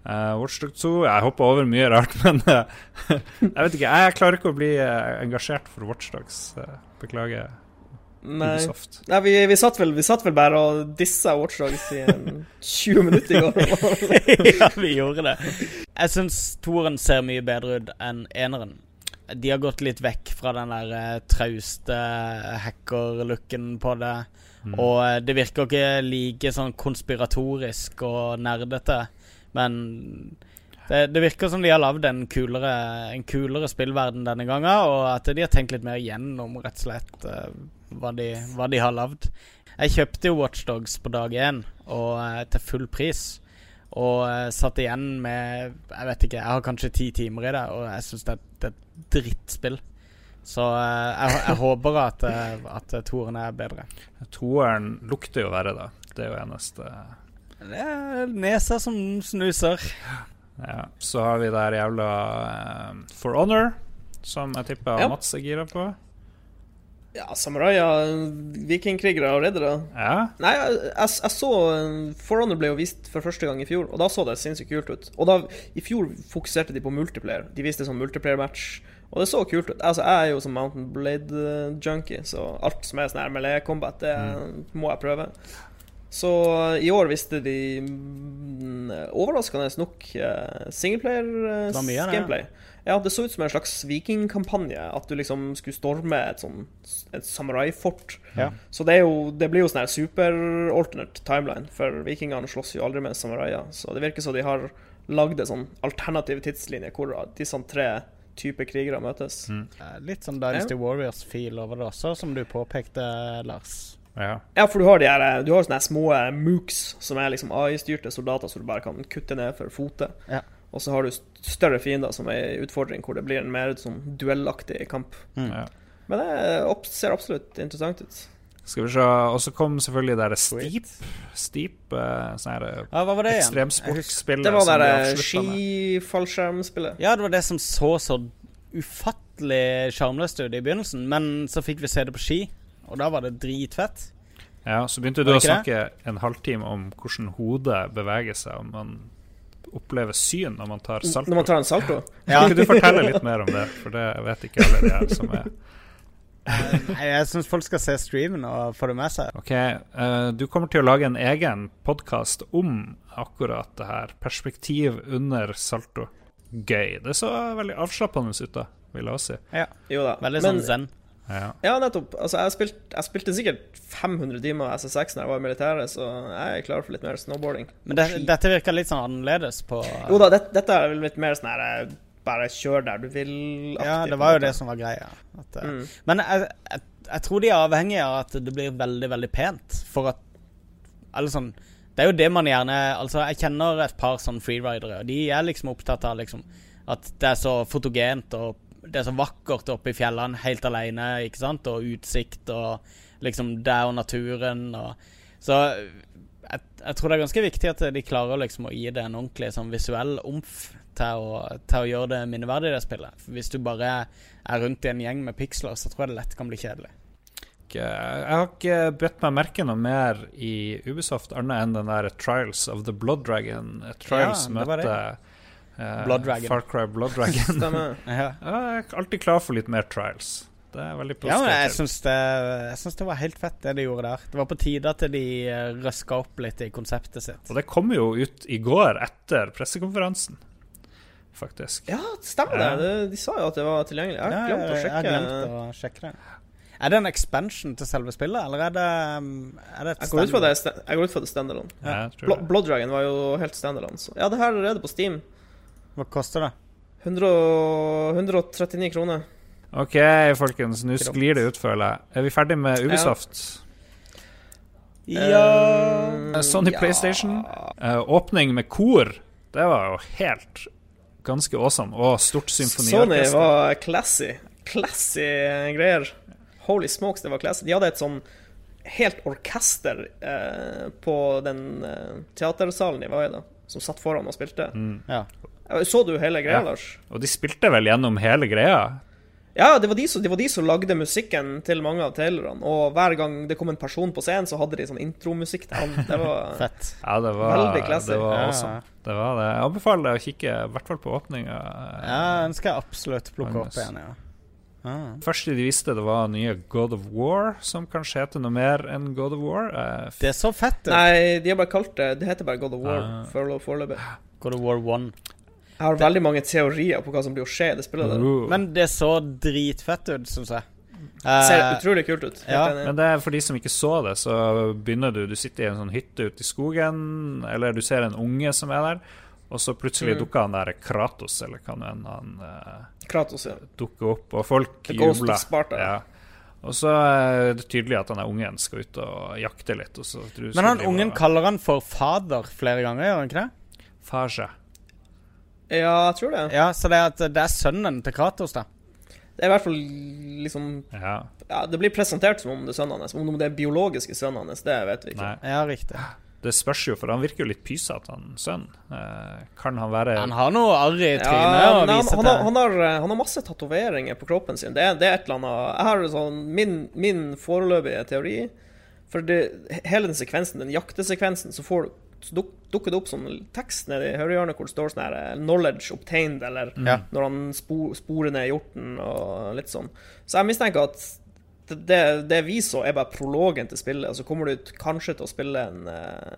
Uh, Watchdog 2 Jeg hopper over mye rart, men uh, jeg vet ikke. Jeg klarer ikke å bli uh, engasjert for Watchdogs. Uh, beklager, Nei. Nei, vi, vi, satt vel, vi satt vel bare og dissa Watchdogs i en 20 minutter i går. ja, vi gjorde det. Jeg syns toeren ser mye bedre ut enn eneren. De har gått litt vekk fra den der eh, trauste hacker-looken på det. Og eh, det virker ikke like sånn konspiratorisk og nerdete. Men det, det virker som de har lagd en en kulere spillverden denne gangen, og at de har tenkt litt mer gjennom rett og slett eh, hva, de, hva de har lagd. Jeg kjøpte jo Watchdogs på dag én, og eh, til full pris. Og eh, satt igjen med Jeg vet ikke, jeg har kanskje ti timer i det, og jeg syns det, det er et drittspill. Så jeg, jeg håper at, at toeren er bedre. Toeren lukter jo verre, da. Det er jo eneste Det er nesa som snuser. Ja. Så har vi der jævla uh, For Honor, som jeg tipper Ja. Mats er gira på. Ja, samuraier, vikingkrigere og reddere. Ja. Nei, jeg, jeg, jeg så For Honor ble jo vist for første gang i fjor, og da så det sinnssykt kult ut. Og da, i fjor fokuserte de på multiplayer. De viste sånn multiplayer-match, og det så kult ut. Altså, jeg er jo som Mountain Blade-junkie, så alt som er sånn her melee combat, det må jeg prøve. Så i år visste de mm, overraskende nok mye av det, ja. singleplayer-gameplay. Ja, det så ut som en slags vikingkampanje. At du liksom skulle storme et sånn Et samuraifort. Ja. Så det, er jo, det blir jo sånn her super-alternate timeline, for vikingene slåss jo aldri med samuraier. Så det virker som de har lagd en sånn alternativ tidslinje hvor disse tre typer krigere møtes. Mm. Litt sånn Dynasty Warriors-feel over det også, som du påpekte, Lars. Ja. Ja, for du har de her Du har sånne små mooks som er liksom AI-styrte soldater som du bare kan kutte ned for fote. Ja. Og så har du større fiender som er en utfordring, hvor det blir en mer sånn duellaktig kamp. ja. Men det er ser absolutt interessant ut. Skal vi se Og så kom selvfølgelig det der Steep. Steep uh, sånn her ekstremsportspill Ja, hva var det ekstremsportspillet Det var det skifallskjermspillet. Ja, det var det som så så ufattelig sjarmløst ut i begynnelsen, men så fikk vi se det på ski, og da var det dritfett. Ja, så begynte du å å det snakke en halvtime om hvordan hodet beveger seg, om man opplever syn når man tar salto. Når man tar en salto. Ja. Kan du fortelle litt mer om det, for det vet ikke alle de her som er Nei, jeg syns folk skal se streamen og få det med seg. Ok, eh, du kommer til å lage en egen podkast om akkurat det her. Perspektiv under salto. gøy. Det så veldig avslappende ut, da, vil jeg også si. Ja, Jo da. Veldig Men- sånn zen. Ja. Ja, nettopp. Altså, jeg, spilte, jeg spilte sikkert 500 timer SSX når jeg var i militæret, så jeg er klar for litt mer snowboarding. Men det, dette virker litt sånn annerledes på Jo da, det, dette er vel litt mer sånn her eh, bare kjør der du vil. Aktiv, Ja, det var jo det som var greia. At, eh, Mm. Men jeg, jeg, jeg tror de er avhengige av at det blir veldig, veldig pent. For at Eller sånn Det er jo det man gjerne Altså, jeg kjenner et par sånn freeridere, og de er liksom opptatt av liksom at det er så fotogent og det er så vakkert oppe i fjellene helt alene, ikke sant? Og utsikt og liksom det og naturen og Så jeg, jeg tror det er ganske viktig at de klarer liksom å gi det en ordentlig sånn visuell omf til å, til å gjøre det minneverdig, det spillet. For hvis du bare er rundt i en gjeng med piksler, så tror jeg det lett kan bli kjedelig. Jeg har ikke bedt meg merke noe mer i Ubisoft annet enn den der Trials of the Blood Dragon. Trials Ja, det Blood Dragon. Far Cry Blood Dragon. Stemmer. Ja, jeg er alltid klar for litt mer Trials. Det er veldig ja men jeg positivt. syns det, jeg syns det var helt fett, det de gjorde der. Det var på tide at de uh, røska opp litt i konseptet sitt. Og det kom jo ut i går etter pressekonferansen, faktisk. Ja, stemmer Ja. det. De sa jo at det var tilgjengelig. Jeg har glemt å jeg sjekke. glemt å sjekke det. Er det en expansion til selve spillet, eller er det, um, er det et Jeg går det, standalone? jeg går ut fra det standalone. Ja, jeg. Blood Dragon var jo helt standalone. Så. Ja, det her er allerede på Steam. Hva koster det? 100, 139 kroner. OK, folkens, nå sklir det ut, føler jeg. Er vi ferdig med Ubisoft? Ja Eh, Sony ja. PlayStation. Eh, åpning med kor. Det var jo helt ganske awesome. Og stort Sony var classy. Classy greier. Holy smokes, det var classy. De hadde et sånn helt orkester eh, på den eh, teatersalen de var i, da, som satt foran og spilte. Ja. Eh, Så du hele greia, Ja. Lars? Og de spilte vel gjennom hele greia. Ja, det var, de som, det var de som lagde musikken til mange av trailerne. Og hver gang det kom en person på scenen, så hadde de sånn intromusikk til han. Det var Fett. Ja, det var, Veldig classy. det var Ja. Det var det. Jeg anbefaler deg å kikke, i hvert fall på åpninga. Ja, den skal jeg absolutt plukke Agnes. opp igjen, ja. Ah. Første de visste, det var nye God of War, som kanskje heter noe mer enn God of War. Uh, Det er så fett ut. Nei, de har bare kalt det Det heter bare God of War uh. foreløpig. God of War 1. Jeg har veldig mange teorier på hva som blir å skje i det spillet. der Uh. Men det så dritfett ut, syns jeg. Ser Eh, utrolig kult ut. Ja. Men det er for de som ikke så det, så begynner du Du sitter i en sånn hytte ute i skogen, eller du ser en unge som er der, og så plutselig Mm. dukker han der Kratos, eller hva nå enn han eh, Kratos, ja. dukker opp, og folk jubler. Ja. Og så er det tydelig at han er ungen skal ut og jakte litt. Og så du Men han ungen og- kaller han for fader flere ganger, gjør han ikke det? Farge. Ja, jeg tror det. Ja, Så det er, at det er sønnen til Kratos, da. Det er i hvert fall liksom Ja. Ja, det blir presentert som om det er sønnen hans. Om det er biologiske sønnen hans, det vet vi ikke. Nei. Ja, riktig. Det spørs jo, for han virker jo litt pysete, han sønnen. Eh, kan han være Han har noe arr i Ja, trynet å vise han, han, har, til. han, har, eh, han har masse tatoveringer på kroppen sin. Det er, det er et eller annet Jeg har sånn min, min foreløpige teori For det, hele den sekvensen, den jaktesekvensen, så får du så duk, dukker det opp sånn tekst nede i høyrehjørnet hvor det står sånn her eh, 'Knowledge obtained', eller Ja. når han spo, sporer ned hjorten og litt sånn. Så jeg mistenker at det, det, vi så, er bare prologen til spillet, og så kommer du kanskje til å spille en,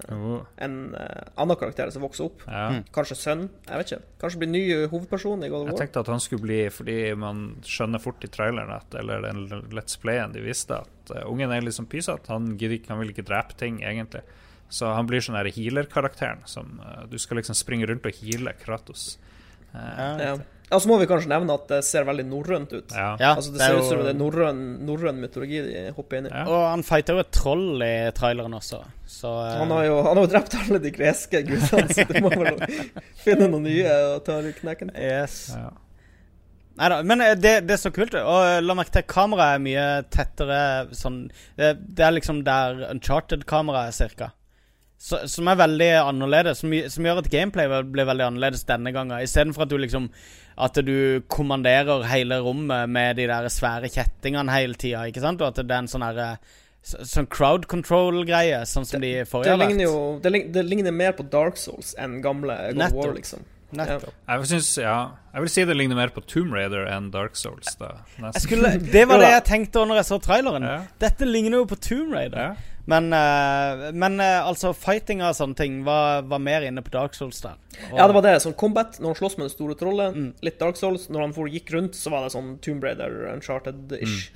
Oh, en eh, annen karakter som vokser opp. ja. Mm. Kanskje sønn. Jeg vet ikke. Kanskje bli ny hovedperson i God of Jeg tenkte at han skulle bli Fordi man skjønner fort i traileren at Eller den Let's Playen de viste at ungen er liksom pysete. Han, han vil ikke drepe ting, egentlig. Så han blir sånn healer-karakteren som uh, Du skal liksom springe rundt og heale Kratos. Uh, Ja. Ja. så må vi kanskje nevne at det ser veldig norrønt ut. ja. Ja, altså Det det er ser jo- ut som det er norrøn, mytologi de hopper inn i. Ja. Og han fighter jo et troll i traileren også, så uh... Han har jo han har jo drept alle de greske gudene, så du må vel finne noen nye og ta i knekken på. Yes. Ja. Neida, men det, det er så kult. Og la merke til kameraet er mye tettere sånn Det, det er liksom der Uncharted-kameraet er, cirka. Så, som er veldig annerledes. Som, som gjør at gameplay blir veldig annerledes denne gangen. Istedenfor at du liksom At du kommanderer hele rommet med de der svære kjettingene hele tida. Ikke sant? Og at det er en sånn herre Sånn crowd control-greie, sånn som de forrige Det har ligner vært. jo det, lig- det ligner mer på Dark Souls enn gamle God of War, liksom. Nettopp. Jeg synes, ja Jeg vil si det ligner mer på Tomb Raider enn Dark Souls. da Jeg skulle, det var det jeg tenkte når jeg så traileren. Ja. Dette ligner jo på Tomb Raider. Ja. Men, eh, men eh, altså, fighting og sånne ting var, var mer inne på Dark Souls der. Og- Ja, det var det. Sånn combat, når han slåss med det store trollet. Mm. Litt Dark Souls. Når han for, gikk rundt, så var det sånn Tomb Raider, Uncharted-ish.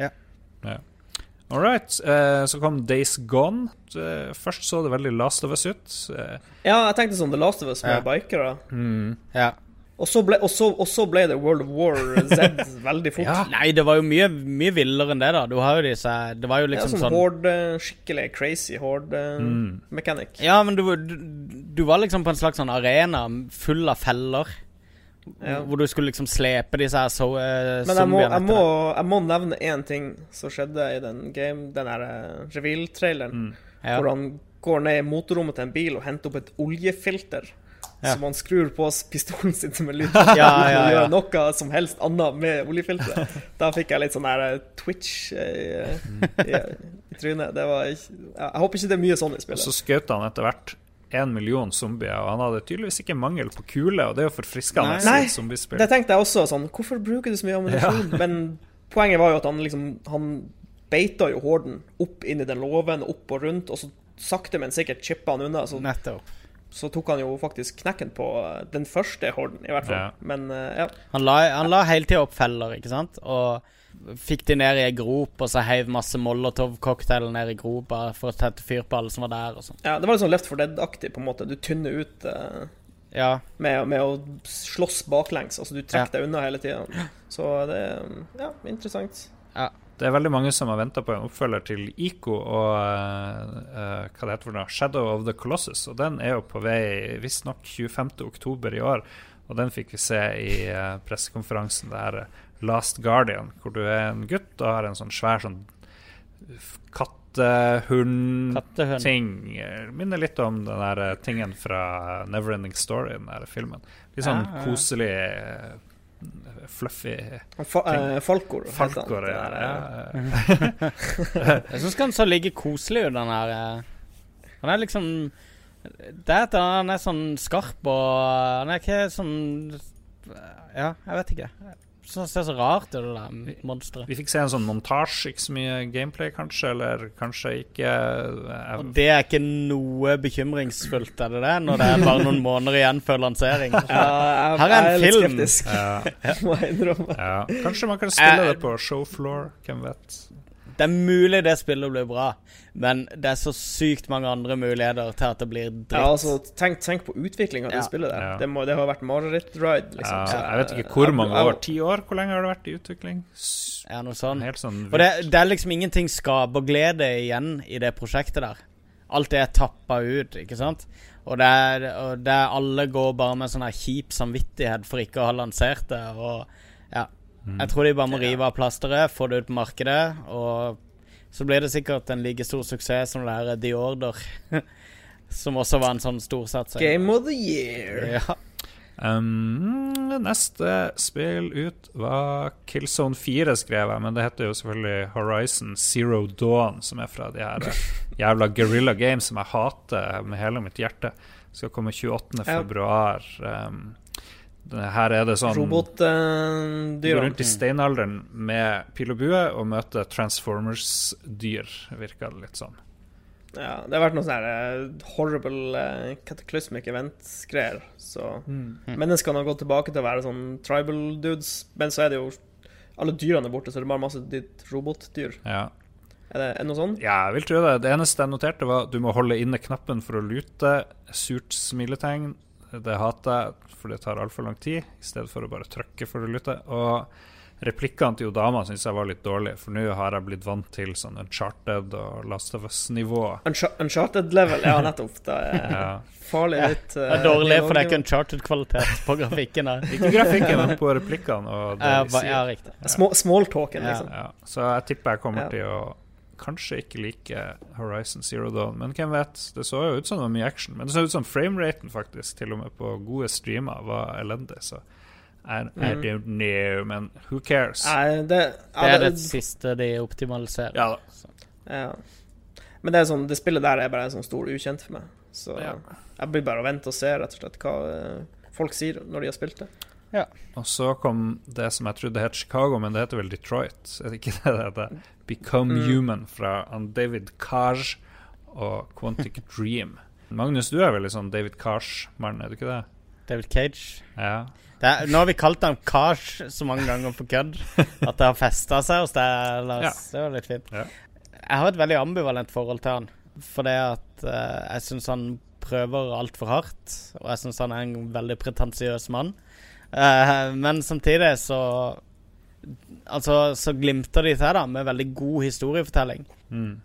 All right. Uh, så kom Days Gone. Uh, først så det veldig Last of Us ut. Uh, Ja, jeg tenkte sånn The Last of Us med yeah. bikere. mm. Ja. Og så, ble, og, så, og så ble det World of War Z veldig fort. Ja. Nei, det var jo mye, mye villere enn det, da. Du har jo disse Det var jo liksom sånn sånn hård, skikkelig crazy horde Mm. mechanic. Ja, men du, du, du var liksom på en slags sånn arena full av feller. Ja. Hvor du skulle liksom slepe disse her so, uh, Men jeg må, jeg, må, jeg må nevne én ting som skjedde i den game Den her uh, reveal-traileren. Mm. Ja. Hvor han går ned i motorrommet til en bil og henter opp et oljefilter. Ja. Som han skrur på pistolen sin som en lyd. Ja, ja, Og ja. gjør noe som helst annet med oljefilteret. Da fikk jeg litt sånn der eh, twitch i, i, i trynet. Det var ikke Jeg håper ikke det er mye sånn i spillet. Og så skjøt han etter hvert én million zombier, og han hadde tydeligvis ikke mangel på kuler, og det er jo forfriskende Nei. i Nei, et zombiespill. Det tenkte jeg også. sånn Hvorfor bruker du så mye ammunisjon? Men poenget var jo at han liksom Han beita jo horden opp inn i den låven, opp og rundt, og så sakte, men sikkert chippa han unna. Så, Nettopp. Så tok han jo faktisk knekken på eh, den første horden, i hvert fall. Ja. Men eh, ja. Han la, han la hele tida opp feller, ikke sant? Og fikk de ned i ei grop, og så heiv masse Molotov-cocktail ned i gropa for å tette fyr på alle som var der, og sånn. ja. Det var litt sånn Left for Dead-aktig, på en måte. Du tynner ut uh, Ja. med, med å slåss baklengs. Altså, du trekker Ja. deg unna hele tida. Så det er Ja, interessant. Det er veldig mange som har venta på en oppfølger til ICO og uh, hva det heter for noe, Shadow of the Colossus. Og den er jo på vei visstnok 25.10 i år. Og den fikk vi se i uh, pressekonferansen der Last Guardian, hvor du er en gutt og har en sånn svær sånn kattehund-ting. Kattehund. Minner litt om den der tingen fra Neverending Story, den der filmen. Litt sånn Ja, ja. koselig, fluffy Han Fa eh, Falkor. Falkor, ja. ja. Jeg syns han så ligge koselig ut, den her eh. Han er liksom Det er at han er sånn skarp og Han er ikke sånn Ja, jeg vet ikke. Det ser så rart ut, det monsteret. Vi fikk se en sånn montasje, ikke så mye gameplay kanskje, eller kanskje ikke uh, Og det er ikke noe bekymringsfullt, er det det? Når det er bare noen måneder igjen før lansering? Ja, jeg, Her er en jeg er film. skeptisk, ja, må jeg innrømme. ja. Kanskje man kan spille Eh, det på showfloor, hvem vet. Det er mulig det spillet blir bra, men det er så sykt mange andre muligheter til at det blir dritt. Ja, altså, tenk, tenk på utviklinga av Ja. det spillet der. Ja. Det, må, det har vært mareritt-ride, liksom. Ja, jeg vet ikke hvor mange år. Ti år? Hvor lenge har det vært i utvikling? Ja, noe sånn. Helt sånn Og det, det er liksom ingenting skaperglede igjen i det prosjektet der. Alt det er tappa ut, ikke sant? Og det er, og det er alle går bare med sånn her kjip samvittighet for ikke å ha lansert det. Og ja. Jeg tror de bare må rive av plasteret, få det ut på markedet, og så blir det sikkert en like stor suksess som det her The Order. som også var en sånn storsatsing. Game of the year. Ja. Um, neste spill ut var Killzone 4, skrev jeg, men det heter jo selvfølgelig Horizon Zero Dawn, som er fra de her jævla Guerrilla Games som jeg hater med hele mitt hjerte. Skal komme 28. Ja. februar. Um, her er det sånn Du går rundt i steinalderen med pil og bue og møter Transformers-dyr, virker det litt sånn. ja, det har vært noe sånn eh, horrible uh, cataclysmic event-greier. Så menneskene har gått tilbake til å være sånn tribal dudes, men så er det jo alle dyrene er borte, så det er bare masse ditt robotdyr. Ja. Er det, er det noe sånn? Ja, jeg vil tro det. Det eneste jeg noterte, var at du må holde inne knappen for å lute. Surt smiletegn. Det hater jeg, for det tar altfor lang tid, i stedet for å bare trykke for å lytte. Og replikkene til Odama syns jeg var litt dårlige, for nå har jeg blitt vant til sånn Uncharted og Last of Us-nivå. Uncha- Uncharted level, ja, nettopp. Det er Ja. farlig litt Det eh, er dårlig, for det er ikke uncharted-kvalitet på grafikken. her. Ikke grafikken, men på replikkene og det Ja, de sier. ja, riktig. Ja. Smalltalken, Ja. liksom. Ja, så jeg tipper jeg kommer Ja. til å kanskje ikke like Horizon Zero Dawn, men hvem vet? Det så jo ut som det var mye action. Men det så ut som frameraten faktisk, til og med på gode streamer, var elendig, så I, I Mm. don't know, men who cares? Nei, det, Det er det siste de optimaliserer. Ja da. Ja. Men det er sånn, det spillet der er bare en sånn stor ukjent for meg. Så Ja. jeg blir bare å vente og se rett og slett hva eh, folk sier når de har spilt det. Og så kom det som jeg trodde het Chicago, men det heter vel Detroit. Er det ikke det det heter? Become Mm. Human fra David Kaj og Quantic Dream. Magnus, du er vel litt sånn David Kaj-mann, er du ikke det? David Cage. Ja. Det er, nå har vi kalt han Kaj så mange ganger på kødd at det har festa seg hos deg, Lars. Ja. Det var litt fint. Ja. Jeg har et veldig ambivalent forhold til han. For det at uh, jeg syns han prøver altfor hardt. Og jeg syns han er en veldig pretensiøs mann. Eh, men samtidig så Altså, så glimter de til da med veldig god historiefortelling. Mm.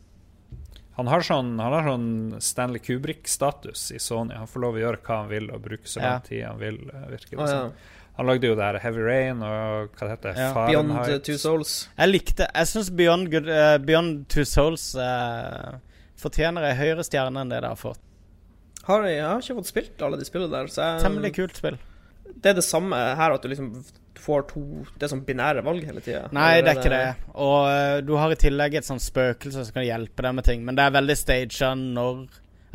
Han har sånn, han har sånn Stanley Kubrick-status i Sony. Han får lov å gjøre hva han vil og bruke så lang Ja. tid han vil. virke virker det Å, ja. Han lagde jo det her Heavy Rain og hva det heter Ja. Beyond uh, Two Souls. Jeg likte Jeg syns Beyond, Good- eh, Beyond Two Souls uh, fortjener ei høyere stjerne enn det det har fått. Har jeg, jeg har ikke fått spilt alle de spillene der, så jeg, Temmelig kult spill. Det er det samme her, at du liksom får to Det er sånn binære valg hele tida. Nei, det er ikke det. Og eh, du har i tillegg et sånt spøkelse som kan hjelpe deg med ting. Men det er veldig staged når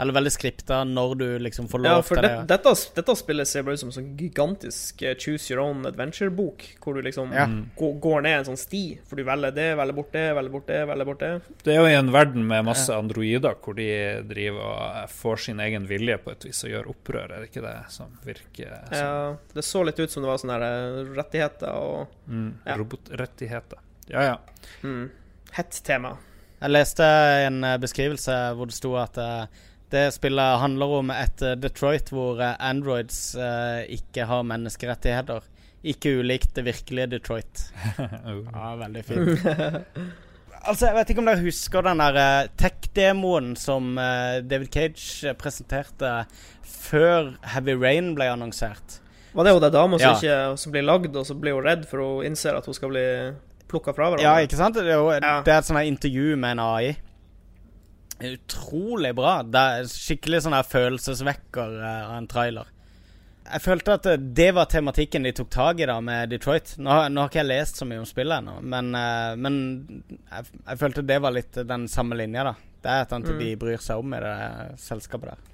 Eller veldig skripta når du liksom får Ja, lov for til det, det. dette, dette spillet ser bare ut som en sånn gigantisk eh, choose your own adventure-bok, hvor du liksom Ja. går ned en sånn sti, for du velger det, velger bort det, velger bort det, velger bort det. Det er jo i en verden med masse androider hvor de driver og får sin egen vilje på et vis og gjør opprør, er det ikke det som virker som Ja, det så litt ut som det var sånne eh, rettigheter og mm, ja. robotrettigheter? Ja, ja. mm, hett tema. Jeg leste en eh, beskrivelse hvor det sto at det spillet handler om et eh, Detroit hvor eh, androids eh, ikke har menneskerettigheter. Ikke ulikt det virkelige Detroit. Ja, veldig fint. altså, jeg vet ikke om dere husker den der eh, tech-demoen som eh, David Cage presenterte før Heavy Rain ble annonsert. Var det jo den dama som, Ja. som, som blir lagd, og så blir hun redd for hun innser at hun skal bli plukka fra hverandre? Ja, ikke sant? Det er, jo, Ja. det er et sånt intervju med en AI. Utrolig bra. Det er skikkelig sånn følelsesvekker eh, av en trailer. Jeg følte at eh, det var tematikken de tok tak i da med Detroit. Nå, har- nå har ikke jeg lest så mye om spillet ennå, men, eh, men jeg, jeg følte det var litt den samme linja, da. Det er et eller annet Mm. de bryr seg om i det selskapet der.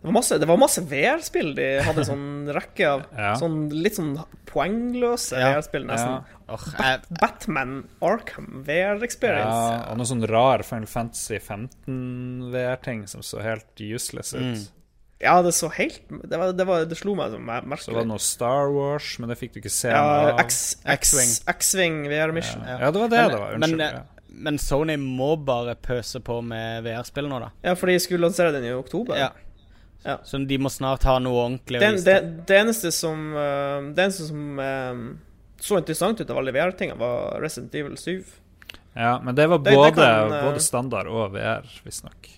Det var masse, det var masse VR-spill de hadde sånn rekke av. Ja. Sånn litt sånn poengløse Ja. VR-spill, nesten. Ja. Oh, jeg, Batman Arkham VR Experience. ja. Og noe sånn rar Final Fantasy 15 VR-ting som så helt useless ut. Mm. Ja, det så helt Det, var, det, var, det slo meg som merkelig. Så var det noe Star Wars, men det fikk du ikke se Ja, noe av. X- X- X-Wing VR Mission. Ja. ja, det var det Men- det var. Unnskyld. Men, ja. men Sony må bare pøse på med VR-spill nå, da. Ja, for de skulle lansere den i oktober. Ja. Ja. Så de må snart ha noe ordentlig å Den, vise. det, det eneste som uh, Det eneste som eh, så interessant ut av alle VR-tinga, var Resident Evil 7. ja, men det var Det- det både, kan, uh, både standard og VR, visstnok.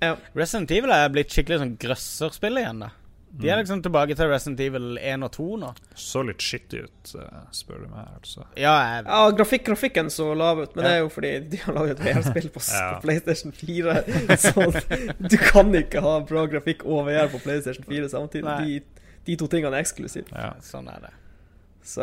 Ja. Resident Evil er blitt skikkelig sånn grøsserspill igjen, da. De er liksom tilbake til Resident Evil 1 og 2 nå. Så litt skittig ut, eh, spør du meg. altså. Ja, jeg, Ja, grafikk, grafikken så lav ut, men Ja. det er jo fordi de har laget et VR-spill på, Ja. på PlayStation 4. Så du kan ikke ha bra grafikk og VR på PlayStation 4 samtidig. De, de to tingene er eksklusivt. Ja. sånn er det. Så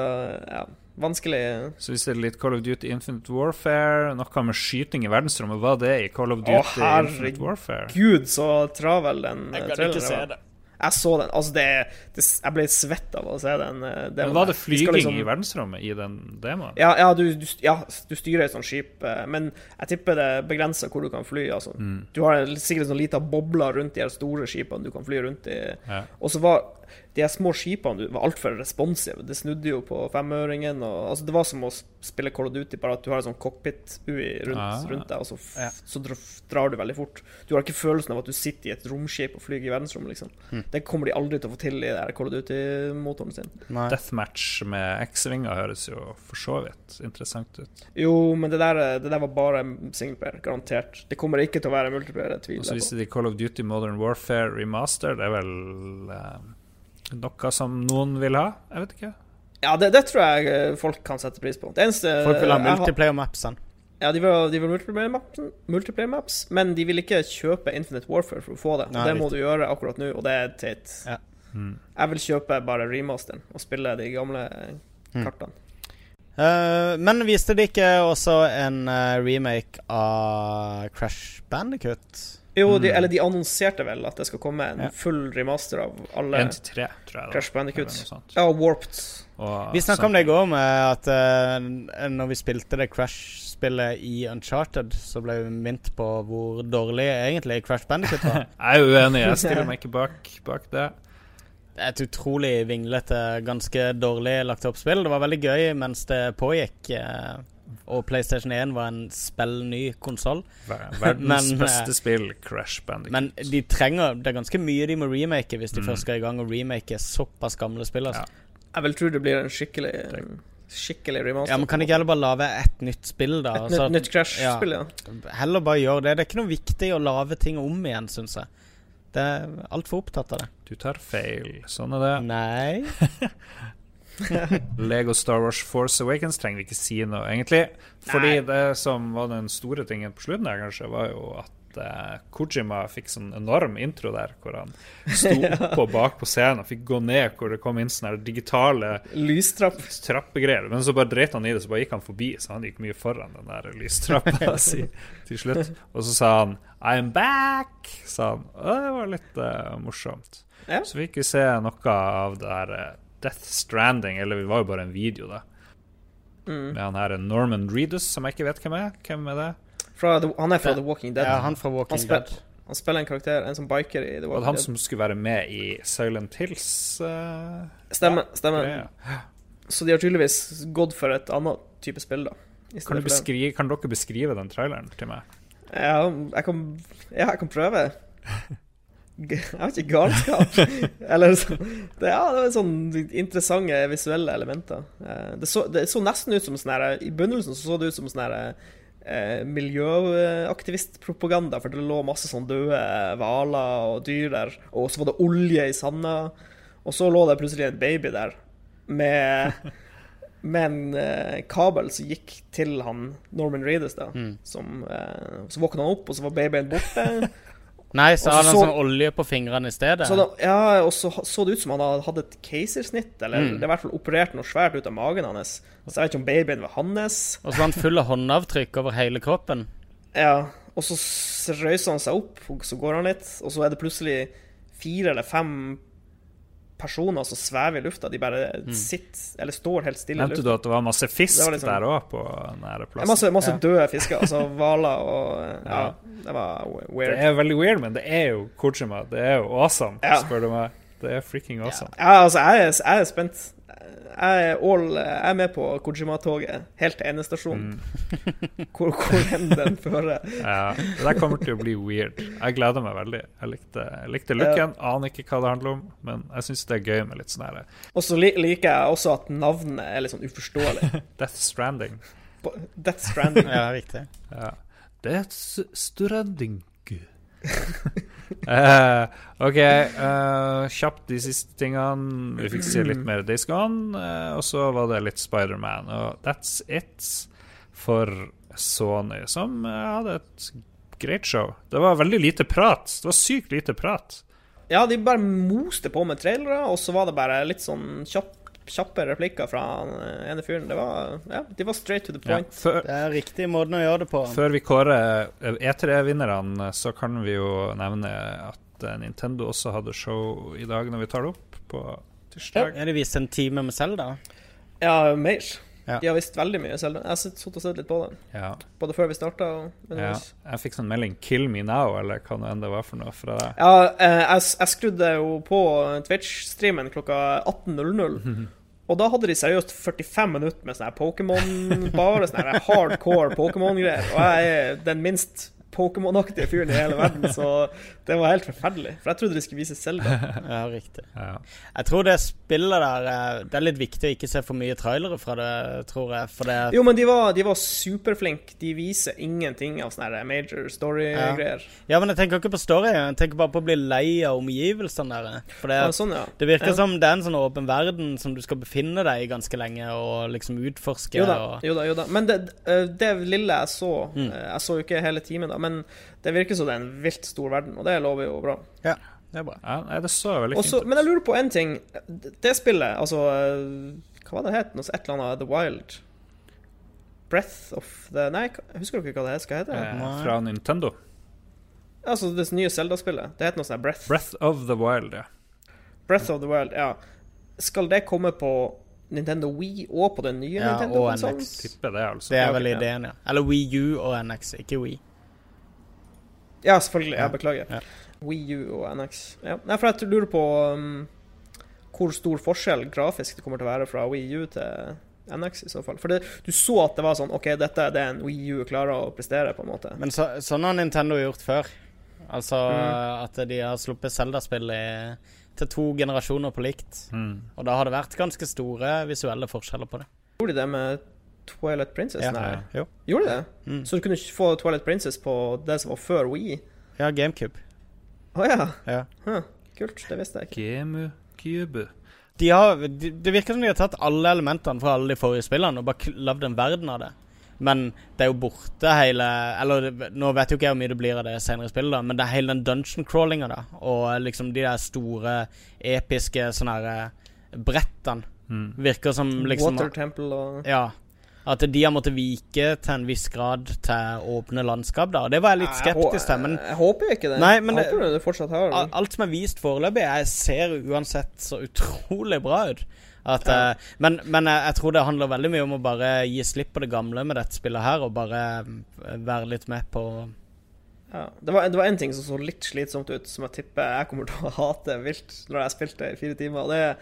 ja, vanskelig Så hvis det er litt Call of Duty Infinite Warfare, noe med skyting i verdensrommet, var det i Call of Duty Å, Infinite Warfare? Gud, så travel den eh, Jeg kan traileren ikke se det. Jeg så den. Altså, det, det Jeg ble svett av å se den. eh, Men var det flyging liksom- i verdensrommet i den demoen? Ja, ja, du, du, ja, du styrer et sånt skip, eh, men jeg tipper det er begrensa hvor du kan fly. Altså. Mm. Du har sikkert en sånn lita boble rundt de her store skipene du kan fly rundt i. Ja. Og så var de her små skipene var altfor responsive. Det snudde jo på femøringen. Og, altså, det var som å spille Call of Duty, bare at du har en sånn cockpit-UI rundt, Ah. rundt deg, og så, f Ja. så drar du veldig fort. Du har ikke følelsen av at du sitter i et romskip og flyr i verdensrommet, liksom. Mm. Det kommer de aldri til å få til i det her Call of Duty-motoren sin. Nei. Deathmatch med X-vinger høres jo for så vidt interessant ut. Jo, men det der, det der var bare singleplayer, garantert. Det kommer ikke til å være multiplayer, Og så viser de Call of Duty Modern Warfare Remaster. Det er vel eh, noe som noen vil ha? Jeg vet ikke. Ja, det, det tror jeg eh, folk kan sette pris på. Det eneste Folk vil ha multiplayer-mapsene. Ja, de vil ha de vil multiplayer, maps, multiplayer maps, men de vil ikke kjøpe Infinite Warfare for å få det. Og Nei, det må riktig. du gjøre akkurat nå, og det er teit. Ja. Mm. Jeg vil kjøpe bare remasteren og spille de gamle Mm. kartene. Eh, men viste de ikke også en eh, remake av Crash Bandicut? Jo, de, Mm. eller de annonserte vel at det skal komme en Ja. full remaster av alle 1 til 3, tror jeg. da. Crash Bandicoot. Bandicut. Ja, Warped. Og Vi snakka om det i går, med at uh, når vi spilte det Crash spillet i Uncharted, så ble vi minnet på hvor dårlig egentlig Crash Bandicoot var. Jeg er uenig, jeg stiller meg ikke bak, bak det. Det er et utrolig vinglete, ganske dårlig lagt opp spill. Det var veldig gøy mens det pågikk. eh, Og PlayStation 1 var en spillny konsoll. Ver- Verdens Men, beste eh, spill, Crash Bandicoot. Men de trenger Det er ganske mye de må remake hvis de Mm. først skal i gang og remake såpass gamle spill. Altså. Jeg vil tro det blir en skikkelig Skikkelig remaster. Ja, men Kan ikke heller bare lage et nytt spill, da? Et Altså, nytt, nytt Crash-spill, ja. Heller bare gjør det. Det er ikke noe viktig å lage ting om igjen, syns jeg. Det er altfor opptatt av det. Du tar feil. Sånn er det. Nei. Lego Star Wars Force Awakens trenger vi ikke si noe, egentlig. Fordi Nei. det som var den store tingen på slutten der, kanskje, var jo at eh, Kojima fikk sånn enorm intro der, hvor han sto oppå bak på scenen og fikk gå ned, hvor det kom inn sånne digitale Lystrapp. trappegreier. Men så bare dreit han i det, så bare gikk han forbi, så han gikk mye foran den der lystrappa si til slutt. Og så sa han 'I'm back', sa han. Og det var litt eh, morsomt. Ja. Så fikk vi se noe av det her eh, Death Stranding, eller det var jo bare en video, da. Mm. Med han her Norman Reedus, som jeg ikke vet hvem er. Hvem er det? Fra The, han er fra The Walking Dead. Ja, han fra Walking Han Dead. Han spiller en karakter, en som biker i The Walking Dead han Dead. som skulle være med i Silent Hills? uh, Stemmer. stemmer. Ja. Så de har tydeligvis gått for et annet type spill, da. Kan, du beskrive, kan dere beskrive den traileren til meg? Ja, jeg kan, ja, jeg kan prøve. Jeg vet ikke, galskap. Eller så, det, Ja, det var sånn interessante visuelle elementer. Eh, Det så, det så nesten ut som sånn her I begynnelsen så, så det ut som sånn her eh, miljøaktivistpropaganda, for det lå masse sånn døde hvaler og dyr der, og så var det olje i sanda, og så lå det plutselig en baby der med med en eh, kabel som gikk til han Norman Reedus, da. Som, eh, så våkna han opp, og så var babyen borte. Nei, så hadde han så- sånn olje på fingrene i stedet. så da, ja, og så så det ut som han hadde et keisersnitt, eller Mm. det er i hvert fall operert noe svært ut av magen hans. Så jeg vet ikke om babyen var hans. Og så var han full av håndavtrykk over hele kroppen. Ja, og så røyser han seg opp, og så går han litt, og så er det plutselig fire eller fem personer som svever i lufta. De bare sitter, eller står helt stille i Nevnte lufta. du at det var masse fisk var liksom- der òg, på nære plassen? masse, masse Ja. døde fisker, altså hvaler og Ja, det var Det er veldig weird, men det er jo Kojima. Det er jo awesome, Ja. spør du meg. Det er freaking awesome. Ja, altså, jeg er, jeg er spent. Jeg er, all, jeg er med på Kojima-toget, helt til endestasjonen. Mm. Hvor, hvor enn den fører. Ja, det der kommer til å bli weird. Jeg gleder meg veldig. Jeg likte, jeg likte looken, aner ikke hva det handler om, men jeg syns det er gøy med litt sånn her Og så liker jeg også at navnet er litt sånn uforståelig. Death Stranding. Death Stranding. Ja, riktig. Ja. Death Stranding. Eh, OK, uh, kjapt de siste tingene. Vi fikk se litt mer Days Gone, eh, og så var det litt Spiderman. Og that's it for Sony, som hadde et greit show. Det var veldig lite prat. Det var sykt lite prat. Ja, de bare moste på med trailere, og så var det bare litt sånn kjapp, kjappe replikker fra han eh, ene fyren. Det var Ja, de var straight to the Ja. point. Før, Det er riktig måten å gjøre det på. Før vi kårer E3-vinnerne, så kan vi jo nevne at eh, Nintendo også hadde show i dag når vi tar det opp på tirsdag. Ja, de viste en time med Zelda. Ja, mer. Ja. De har visst veldig mye selv. Jeg har sittet og sett litt på det, Ja, både før vi starta og ja. Jeg fikk sånn melding 'Kill me now', eller hva nå enn det var for noe fra deg. Ja, eh, jeg, jeg skrudde jo på Twitch-streamen klokka 18.00. Og da hadde de seriøst 45 minutter med sånn her Pokémon, bare sånn hardcore Pokémon-greier. Og jeg er den minst Pokémon-aktige fyren i hele verden, så det var helt forferdelig. For jeg trodde de skulle vise Zelda. Ja, riktig. Ja. Jeg tror det spillet der eh, Det er litt viktig å ikke se for mye trailere fra det, tror jeg. For det Jo, men de var, de var superflinke. De viser ingenting av sånne major story-greier. Ja, men jeg tenker ikke på story. Jeg tenker bare på å bli lei av omgivelsene der. For det, Ja, sånn, ja. det virker Ja. som det er en sånn åpen verden som du skal befinne deg i ganske lenge og liksom utforske. Jo da, og, jo da. jo da Men det, eh, det lille jeg så Mm. eh, Jeg så jo ikke hele timen, da, men det virker som det er en vilt stor verden, og det lover jo bra. ja, det er bra. Ja, det så veldig Også, fint ut. men jeg lurer på en ting. Det spillet, altså Hva var det het? Et eller annet The Wild? Breath of the Nei, husker dere hva det skal hete? Eh, fra Nintendo. Altså det nye Zelda-spillet. Det heter noe sånt Breath. Breath of the Wild, ja. Breath of the Wild, ja. Skal det komme på Nintendo Wii og på den nye Ja, Nintendo? Nintendo-konsollen. NX. Tipper det, altså. Det er vel ideen, ja. Eller Wii U og NX, ikke Wii. Ja, selvfølgelig. Jeg beklager. Ja. Wii U og NX. Ja. Nei, for jeg lurer på um, hvor stor forskjell grafisk det kommer til å være fra Wii U til NX i så fall. For det, du så at det var sånn OK, dette er det en Wii U klarer å prestere, på en måte. Men så, sånn har Nintendo gjort før. Altså Mm. at de har sluppet Zelda-spill til to generasjoner på likt. Mm. Og da har det vært ganske store visuelle forskjeller på det. Gjorde de det med Twilight Princess? Ja. Nei. Jo. Gjorde de det? Mm. Så du kunne ikke få Twilight Princess på det som var før Wii? Ja, GameCube. Å ja. Ja. Huh. Kult. Det visste jeg ikke. GameCube. De har, de, det virker som de har tatt alle elementene fra alle de forrige spillene og bare lagd en verden av det. Men det er jo borte hele Eller nå vet jo ikke jeg hvor mye det blir av det senere i spillet, da, men det er hele den dungeon crawlinga, da. Og liksom de der store, episke sånne her eh, brettene. Mm. Virker som liksom Water Temple og Ja. At de har måttet vike til en viss grad til åpne landskap, da. Det var jeg litt skeptisk til, men Jeg, håper håper ikke det. Nei, men jeg det- håper det fortsatt har Al- Alt som er vist foreløpig, jeg ser uansett så utrolig bra ut. At, Ja. eh, men men jeg, jeg tror det handler veldig mye om å bare gi slipp på det gamle med dette spillet her, og bare eh, være litt med på Ja, det var, det var en ting som så litt slitsomt ut, som jeg tipper jeg kommer til å hate vilt når jeg spilte i fire timer. og Det, er,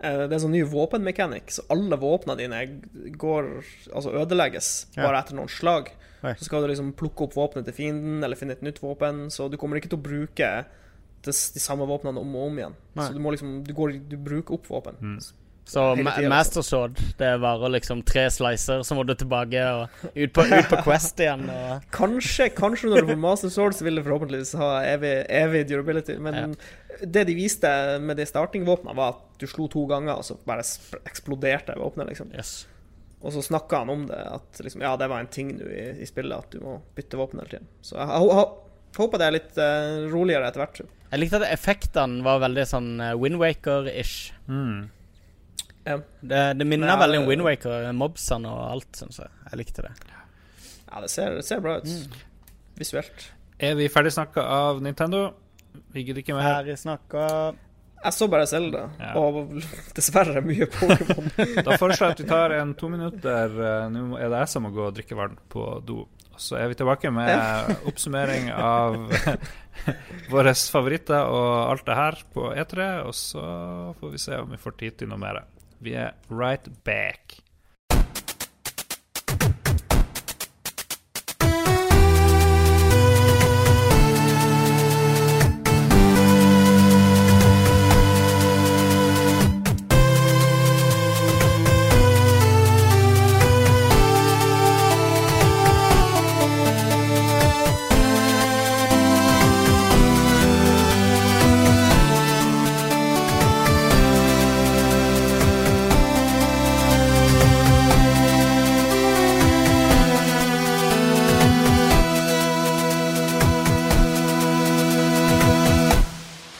det er sånn ny våpenmekanikk, så alle våpnene dine går Altså ødelegges Ja. bare etter noen slag. Oi. Så skal du liksom plukke opp våpenet til fienden, eller finne et nytt våpen, så du kommer ikke til å bruke de samme våpnene om og om igjen. Nei. Så du liksom Du, går, du bruker opp våpen. Mm. Så Master Sword, det varer liksom tre slicer, så må du tilbake og ut på, ut på Quest igjen. Og, Kanskje, kanskje når du får Master Sword, så vil det forhåpentligvis ha evig, evig durability. Men det de viste med de startingvåpnene, var at du slo to ganger, og så bare eksploderte våpenet, liksom. yes. Og så snakka han om det, at liksom, ja, det var en ting nå i, i spillet, at du må bytte våpen hele tiden. Så jeg, jeg, jeg håper det er litt uh, roligere etter hvert. Jeg likte at effektene var veldig sånn uh, Windwaker-ish. Mm. Ja. Det, det minner Ja, veldig om Windwaker, mobsene og alt, syns jeg. Jeg likte det. Ja, det ser, det ser bra ut. Mm. Visuelt. Er vi ferdig snakka av Nintendo? Vi gidder ikke mer. Ferdig snakka Jeg så bare Selda, Ja. og dessverre mye Pokémon. Da foreslår jeg at vi tar en to minutter. eh, Nå er det jeg som må gå og drikke vann på do. Og så er vi tilbake med oppsummering av våre favoritter og alt det her på E3. Og så får vi se om vi får tid til noe mer. Vi er right back.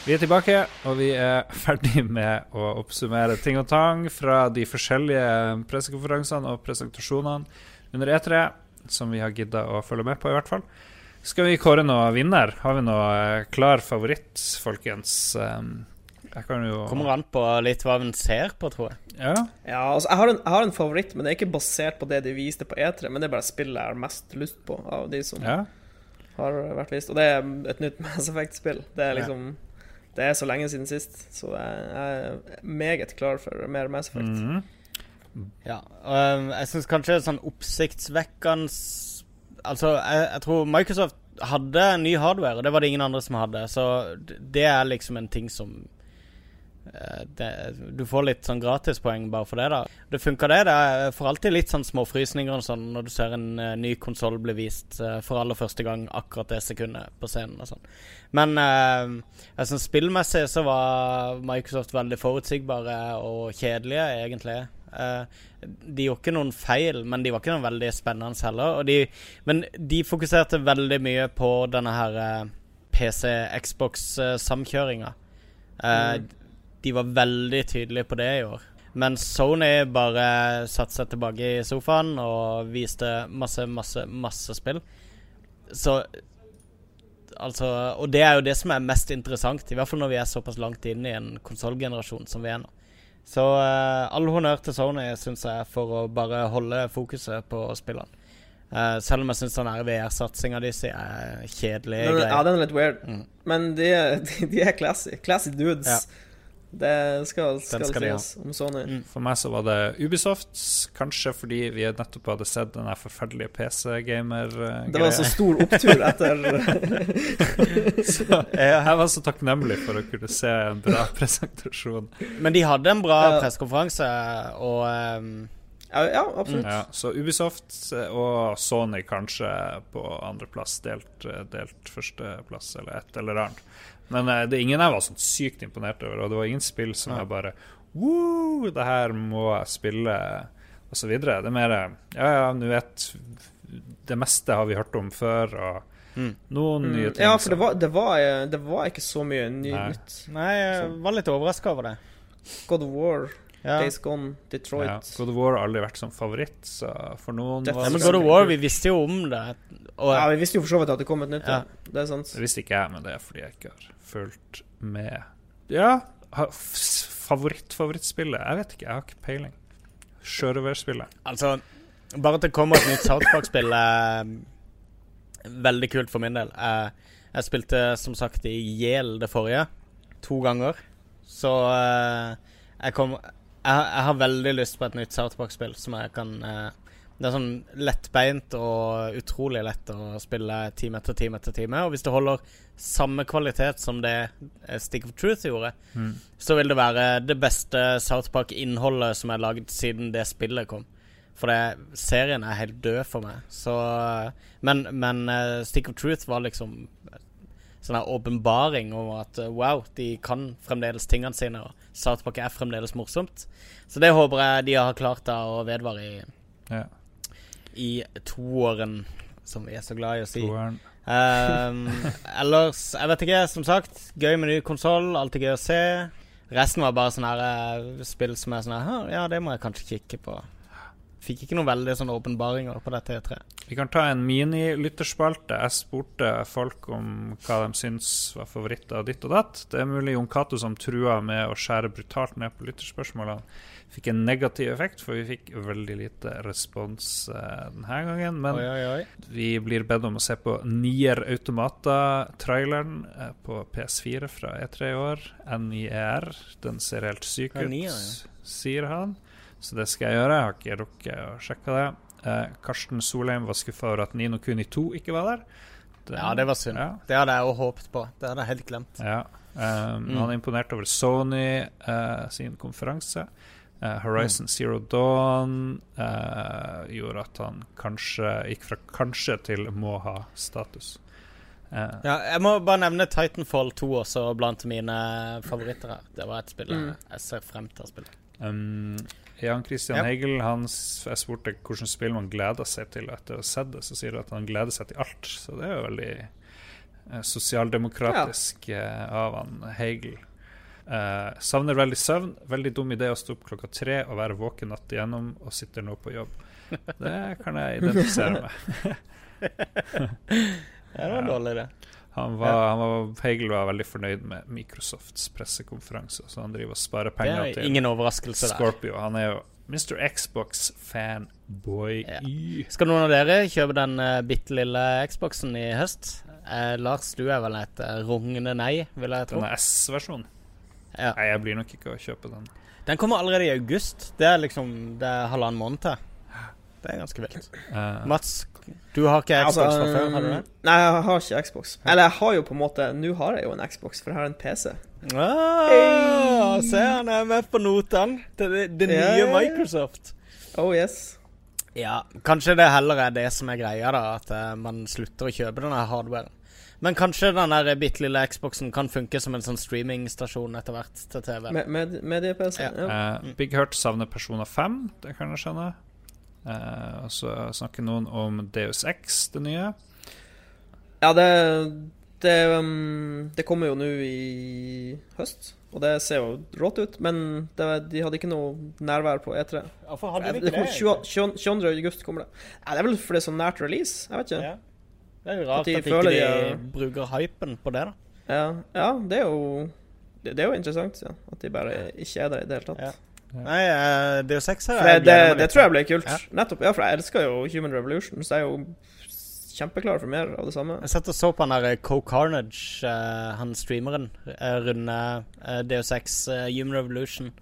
Vi er tilbake, og vi er ferdig med å oppsummere ting og tang fra de forskjellige pressekonferansene og presentasjonene under E3, som vi har gidda å følge med på, i hvert fall. Skal vi kåre noen vinner? Har vi noe eh, klar favoritt, folkens? Um, jeg kan jo Kommer an på litt hva en ser på, tror jeg. Ja. Ja, altså, jeg har, en, jeg har en favoritt, men det er ikke basert på det de viste på E3, men det er bare spillet jeg har mest lyst på av de som ja. har vært vist. Og det er et nytt Mass Effect-spill. Det er liksom Det er så lenge siden sist, så jeg er meget klar for mer Mass Effect. Mhm. Ja, Um, jeg syns kanskje sånn oppsiktsvekkende Altså, jeg, jeg tror Microsoft hadde ny hardware, og det var det ingen andre som hadde. Så det er liksom en ting som det, Du får litt sånn gratispoeng bare for det, da. Det funker, det. Det for alltid litt sånn småfrysninger og sånn når du ser en uh, ny konsoll bli vist uh, for aller første gang akkurat det sekundet på scenen og sånn. Men uh, altså, spillmessig så var Microsoft veldig forutsigbare og kjedelige, egentlig. Eh, de gjorde ikke noen feil, men de var ikke noen veldig spennende heller. De, men de fokuserte veldig mye på denne her eh, PC-Xbox-samkjøringa. Eh, De var veldig tydelige på det i år. Men Sony bare satte seg tilbake i sofaen og viste masse, masse, masse spill. Så Altså Og det er jo det som er mest interessant, i hvert fall når vi er såpass langt inne i en konsollgenerasjon som vi er nå. Så uh, all honnør til Sony, syns jeg, for å bare holde fokuset på spillene. Uh, selv om jeg syns den VR-satsinga deres er kjedelig. Ja, den er litt weird. Mm. Men de de, de er classy. Classy dudes. Ja. Det skal, skal, skal de ha. sies om Sony. Mm. For meg så var det Ubisoft, kanskje fordi vi nettopp hadde sett den forferdelige PC-gamer-greia. Det var så stor opptur etter Så jeg var så takknemlig for å kunne se en bra presentasjon. Men de hadde en bra Ja. pressekonferanse, og um... Ja, ja absolutt. Ja, så Ubisoft og Sony kanskje på andreplass, delt, delt førsteplass eller et eller annet. Men eh, det er ingen jeg var sånn sykt imponert over, og det var ingen spill som Ja. jeg bare Woo, det her må jeg spille, og så videre. Det er mer eh, Ja, ja, du vet Det meste har vi hørt om før, og Mm. noen nye Mm. ting Ja, for det var, det, var, eh, det var ikke så mye ny, Nei. nytt. Nei, jeg var litt overraska over det. God of War, Ja. Days Gone, Detroit. ja, God of War har aldri vært som favoritt, så for noen var Ja, men God of War, vi visste jo om det. Og, Ja, Vi visste jo for så vidt at det kom et nytt. Ja. Ja. Det er sant. Det visste ikke jeg, men det er fordi jeg ikke har fulgt med. Ja, favoritt-favorittspillet? Jeg vet ikke, jeg har ikke peiling. Sjørøverspillet. Altså, bare at det kommer et nytt South Park-spill er veldig kult for min del. Jeg, jeg spilte som sagt i Yale det forrige, to ganger. Så eh, jeg kom jeg, jeg har veldig lyst på et nytt South Park-spill som jeg kan eh, Det er sånn lettbeint og utrolig lett å spille time etter time etter time. Og hvis det holder samme kvalitet som det eh, Stick of Truth gjorde, Mm. så vil det være det beste South Park-innholdet som er laget siden det spillet kom. For det, serien er helt død for meg. Så Men, men eh, Stick of Truth var liksom sånn her åpenbaring om at eh, wow, de kan fremdeles tingene sine, og South Park er fremdeles morsomt. Så det håper jeg de har klart da å vedvare i, Ja, i toåren, som vi er så glad i å si. Ehm, ellers, jeg vet ikke, som sagt. Gøy med ny konsoll, alltid gøy å se. Resten var bare sånne her, eh, spill som er sånn her «Hm, Ja, det må jeg kanskje kikke på. Fikk ikke noen veldig sånne åpenbaringer på dette E3. Vi kan ta en mini-lytterspalte. Jeg spurte folk om hva de syns var favoritter av ditt og datt. Det er mulig Jon Cato som trua med å skjære brutalt ned på lytterspørsmålene, fikk en negativ effekt, for vi fikk veldig lite respons uh, denne gangen. Men Oi, oi, oi. Vi blir bedt om å se på Nier Automata-traileren uh, på PS4 fra E3 i år. NIR. Den ser helt syk ut, Nier, ja. sier han. Så det skal jeg gjøre. Jeg har ikke rukket å sjekke det. Uh, Karsten Solheim var skuffa over at Nino Kuni 2 ikke var der. Ja, det var synd. Ja, Det hadde jeg òg håpet på. Det hadde jeg helt glemt. ja. Um, Mm. Han imponerte over Sony uh, sin konferanse. Eh, Horizon Zero Dawn uh, gjorde at han kanskje gikk fra kanskje til må ha status. Uh, Ja, jeg må bare nevne Titanfall 2 også blant mine favoritter her. Det var et spill Mm. jeg ser frem til å spille. Um, Jan Christian yep. Hegel han, Jeg spurte hvilket spill man gleder seg til etter å ha sett det. Så sier han at han gleder seg til alt. Så det er jo veldig eh, sosialdemokratisk eh, av han Hegel. Eh, savner veldig søvn. Veldig dum idé å stå opp klokka tre og være våken natt igjennom og sitter nå på jobb. Det kan jeg identifisere med. Det var dårlig det. Han var, han var, Hegel var veldig fornøyd med Microsofts pressekonferanse, så han driver og sparer penger er til ingen overraskelse der. Scorpio. Han er jo Mr. Xbox-fanboy. Ja. Skal noen av dere kjøpe den uh, bitte lille Xboxen i høst? Uh, Lars, du er vel et uh, rungende nei, vil jeg tro. Denne S-versjonen. Ja. Nei, jeg blir nok ikke å kjøpe den. Den kommer allerede i august. Det er liksom Det er halvannen måned til. Det er ganske vilt. Uh, Mats, du har ikke Xbox Altså, fra før, har du det? Nei, jeg har ikke Xbox. Eller jeg har jo på en måte Nå har jeg jo en Xbox, for jeg har en PC. Ah, se, han er med på notene. Det, det, det Ja, nye. Microsoft. Oh yes. Ja, kanskje det heller er det som er greia, da. At eh, man slutter å kjøpe denne hardwaren. Men kanskje den der bitte lille Xboxen kan funke som en sånn streamingstasjon etter hvert til TV. Med, med, medie-PC. Ja. Ja. Uh, Big Hurt savner Persona 5, det kan jeg skjønne. Eh, og så snakker noen om Deus X, det nye. Ja, det det, um, det kommer jo nå i høst, og det ser jo rått ut. Men det, de hadde ikke noe nærvær på E3. Hvorfor hadde de ikke det? 20 august kommer det. Ja, det er vel fordi det er så nært release. Jeg vet ikke. Ja. Det er jo rart At de at, ikke de er- bruker hypen på det, da. Ja, ja det er jo det, det er jo interessant. Ja. At de bare ikke er der i det hele tatt. Ja. Nei, uh, DO6 har her. det, jeg det, gledet det tror jeg blir kult. Ja. Nettopp. Ja, for jeg elsker jo Human Revolution, så jeg er jo kjempeklar for mer av det samme. Jeg satt og så på han der Co Carnage, uh, han streameren, uh, runde uh, DO6 eh, Human Revolution.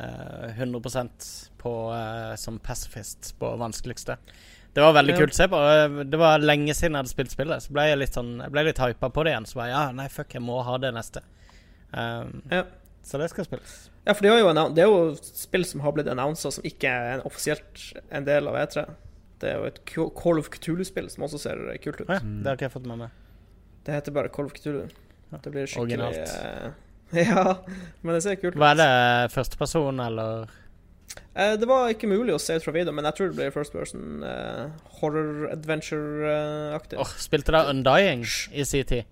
eh, 100% på, eh, som pacifist på vanskeligste. Det var veldig Ja. kult se på. Eh, Det var lenge siden jeg hadde spilt spillet. Så ble jeg litt sånn Jeg ble litt hypa på det igjen. Så var jeg ja, nei, fuck, jeg må ha det neste. Um, Ja. Så det skal spilles. Ja, for det er jo, en, det er jo spill som har blitt annonsa som ikke er en offisielt en del av E3. Det er jo et Call of Cthulhu-spill som også ser kult ut. Ja, det har ikke jeg fått med meg. Det heter bare Call of Cthulhu. Det blir skikkelig Originalt. eh, Ja, men det ser kult ut. Hva er det? Førsteperson, eller? Eh, det var ikke mulig å se ut fra video, men jeg tror det blir first person uh, horror adventure-aktig. Åh, spilte da Undying i sin tid?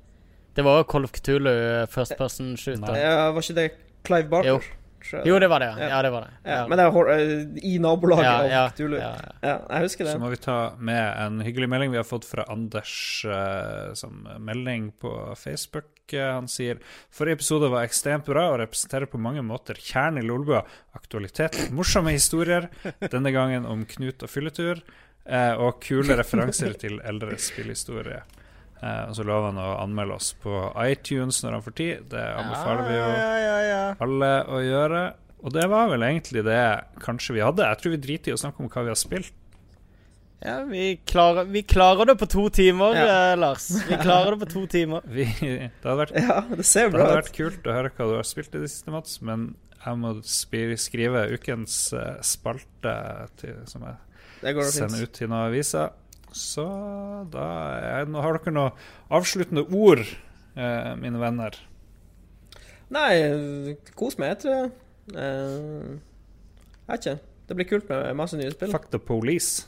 Det var jo of Cthulhu uh, first person shooter. Nei. Ja, var ikke det Clive Barker? Jo. Jeg Jo, det var det, ja. Ja. det var det. Ja, men det er eh, i nabolaget ja, av ja, Ja. ja, ja. jeg husker det. Så må vi ta med en hyggelig melding vi har fått fra Anders eh, som melding på Facebook. Eh, han sier forrige episode var ekstremt bra og representerer på mange måter kjernen i Lolbua. Aktualitet, morsomme historier, denne gangen om Knut og fylletur, eh, og kule referanser til eldre spillhistorie. Eh, og så lover han å anmelde oss på iTunes når han får tid. Det anbefaler vi jo Ja, ja, ja. alle å gjøre. Og det var vel egentlig det kanskje vi hadde. Jeg tror vi driter i å snakke om hva vi har spilt. ja vi, klarer, vi klarer det på to timer, Ja. eh, Lars. Vi klarer det på to timer. Vi, det hadde vært Ja, det ser Det hadde vært kult å høre hva du har spilt i det siste, Mats, men jeg må skrive ukens eh, spalte til, som jeg sender ut til noen aviser. Så da er, har dere noen avsluttende ord, eh, mine venner. Nei, kos meg jeg tror jeg. Eh, Jeg vet ikke. Det blir kult med masse nye spill. Fuck the police.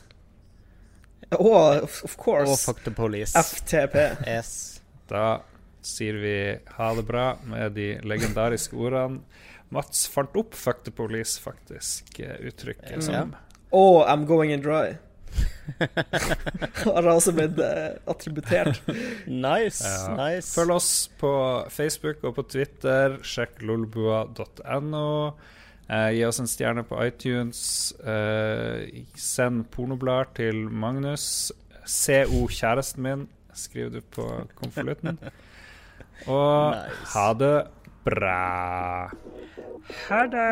Oh, of, course. Og fuck the police. FTP. Yes. Da sier vi ha det bra med de legendariske ordene. Mats fant opp 'fuck the police', faktisk, eh, uttrykket som Og I'm going in dry. Har altså blitt eh, attributert. Nice. Ja. nice. Følg oss på Facebook og på Twitter. Sjekk lolbua.no. Eh, gi oss en stjerne på iTunes. Eh, send pornoblader til Magnus. CO kjæresten min, skriver du på konvolutten. Og Nice. ha det bra. Ha det.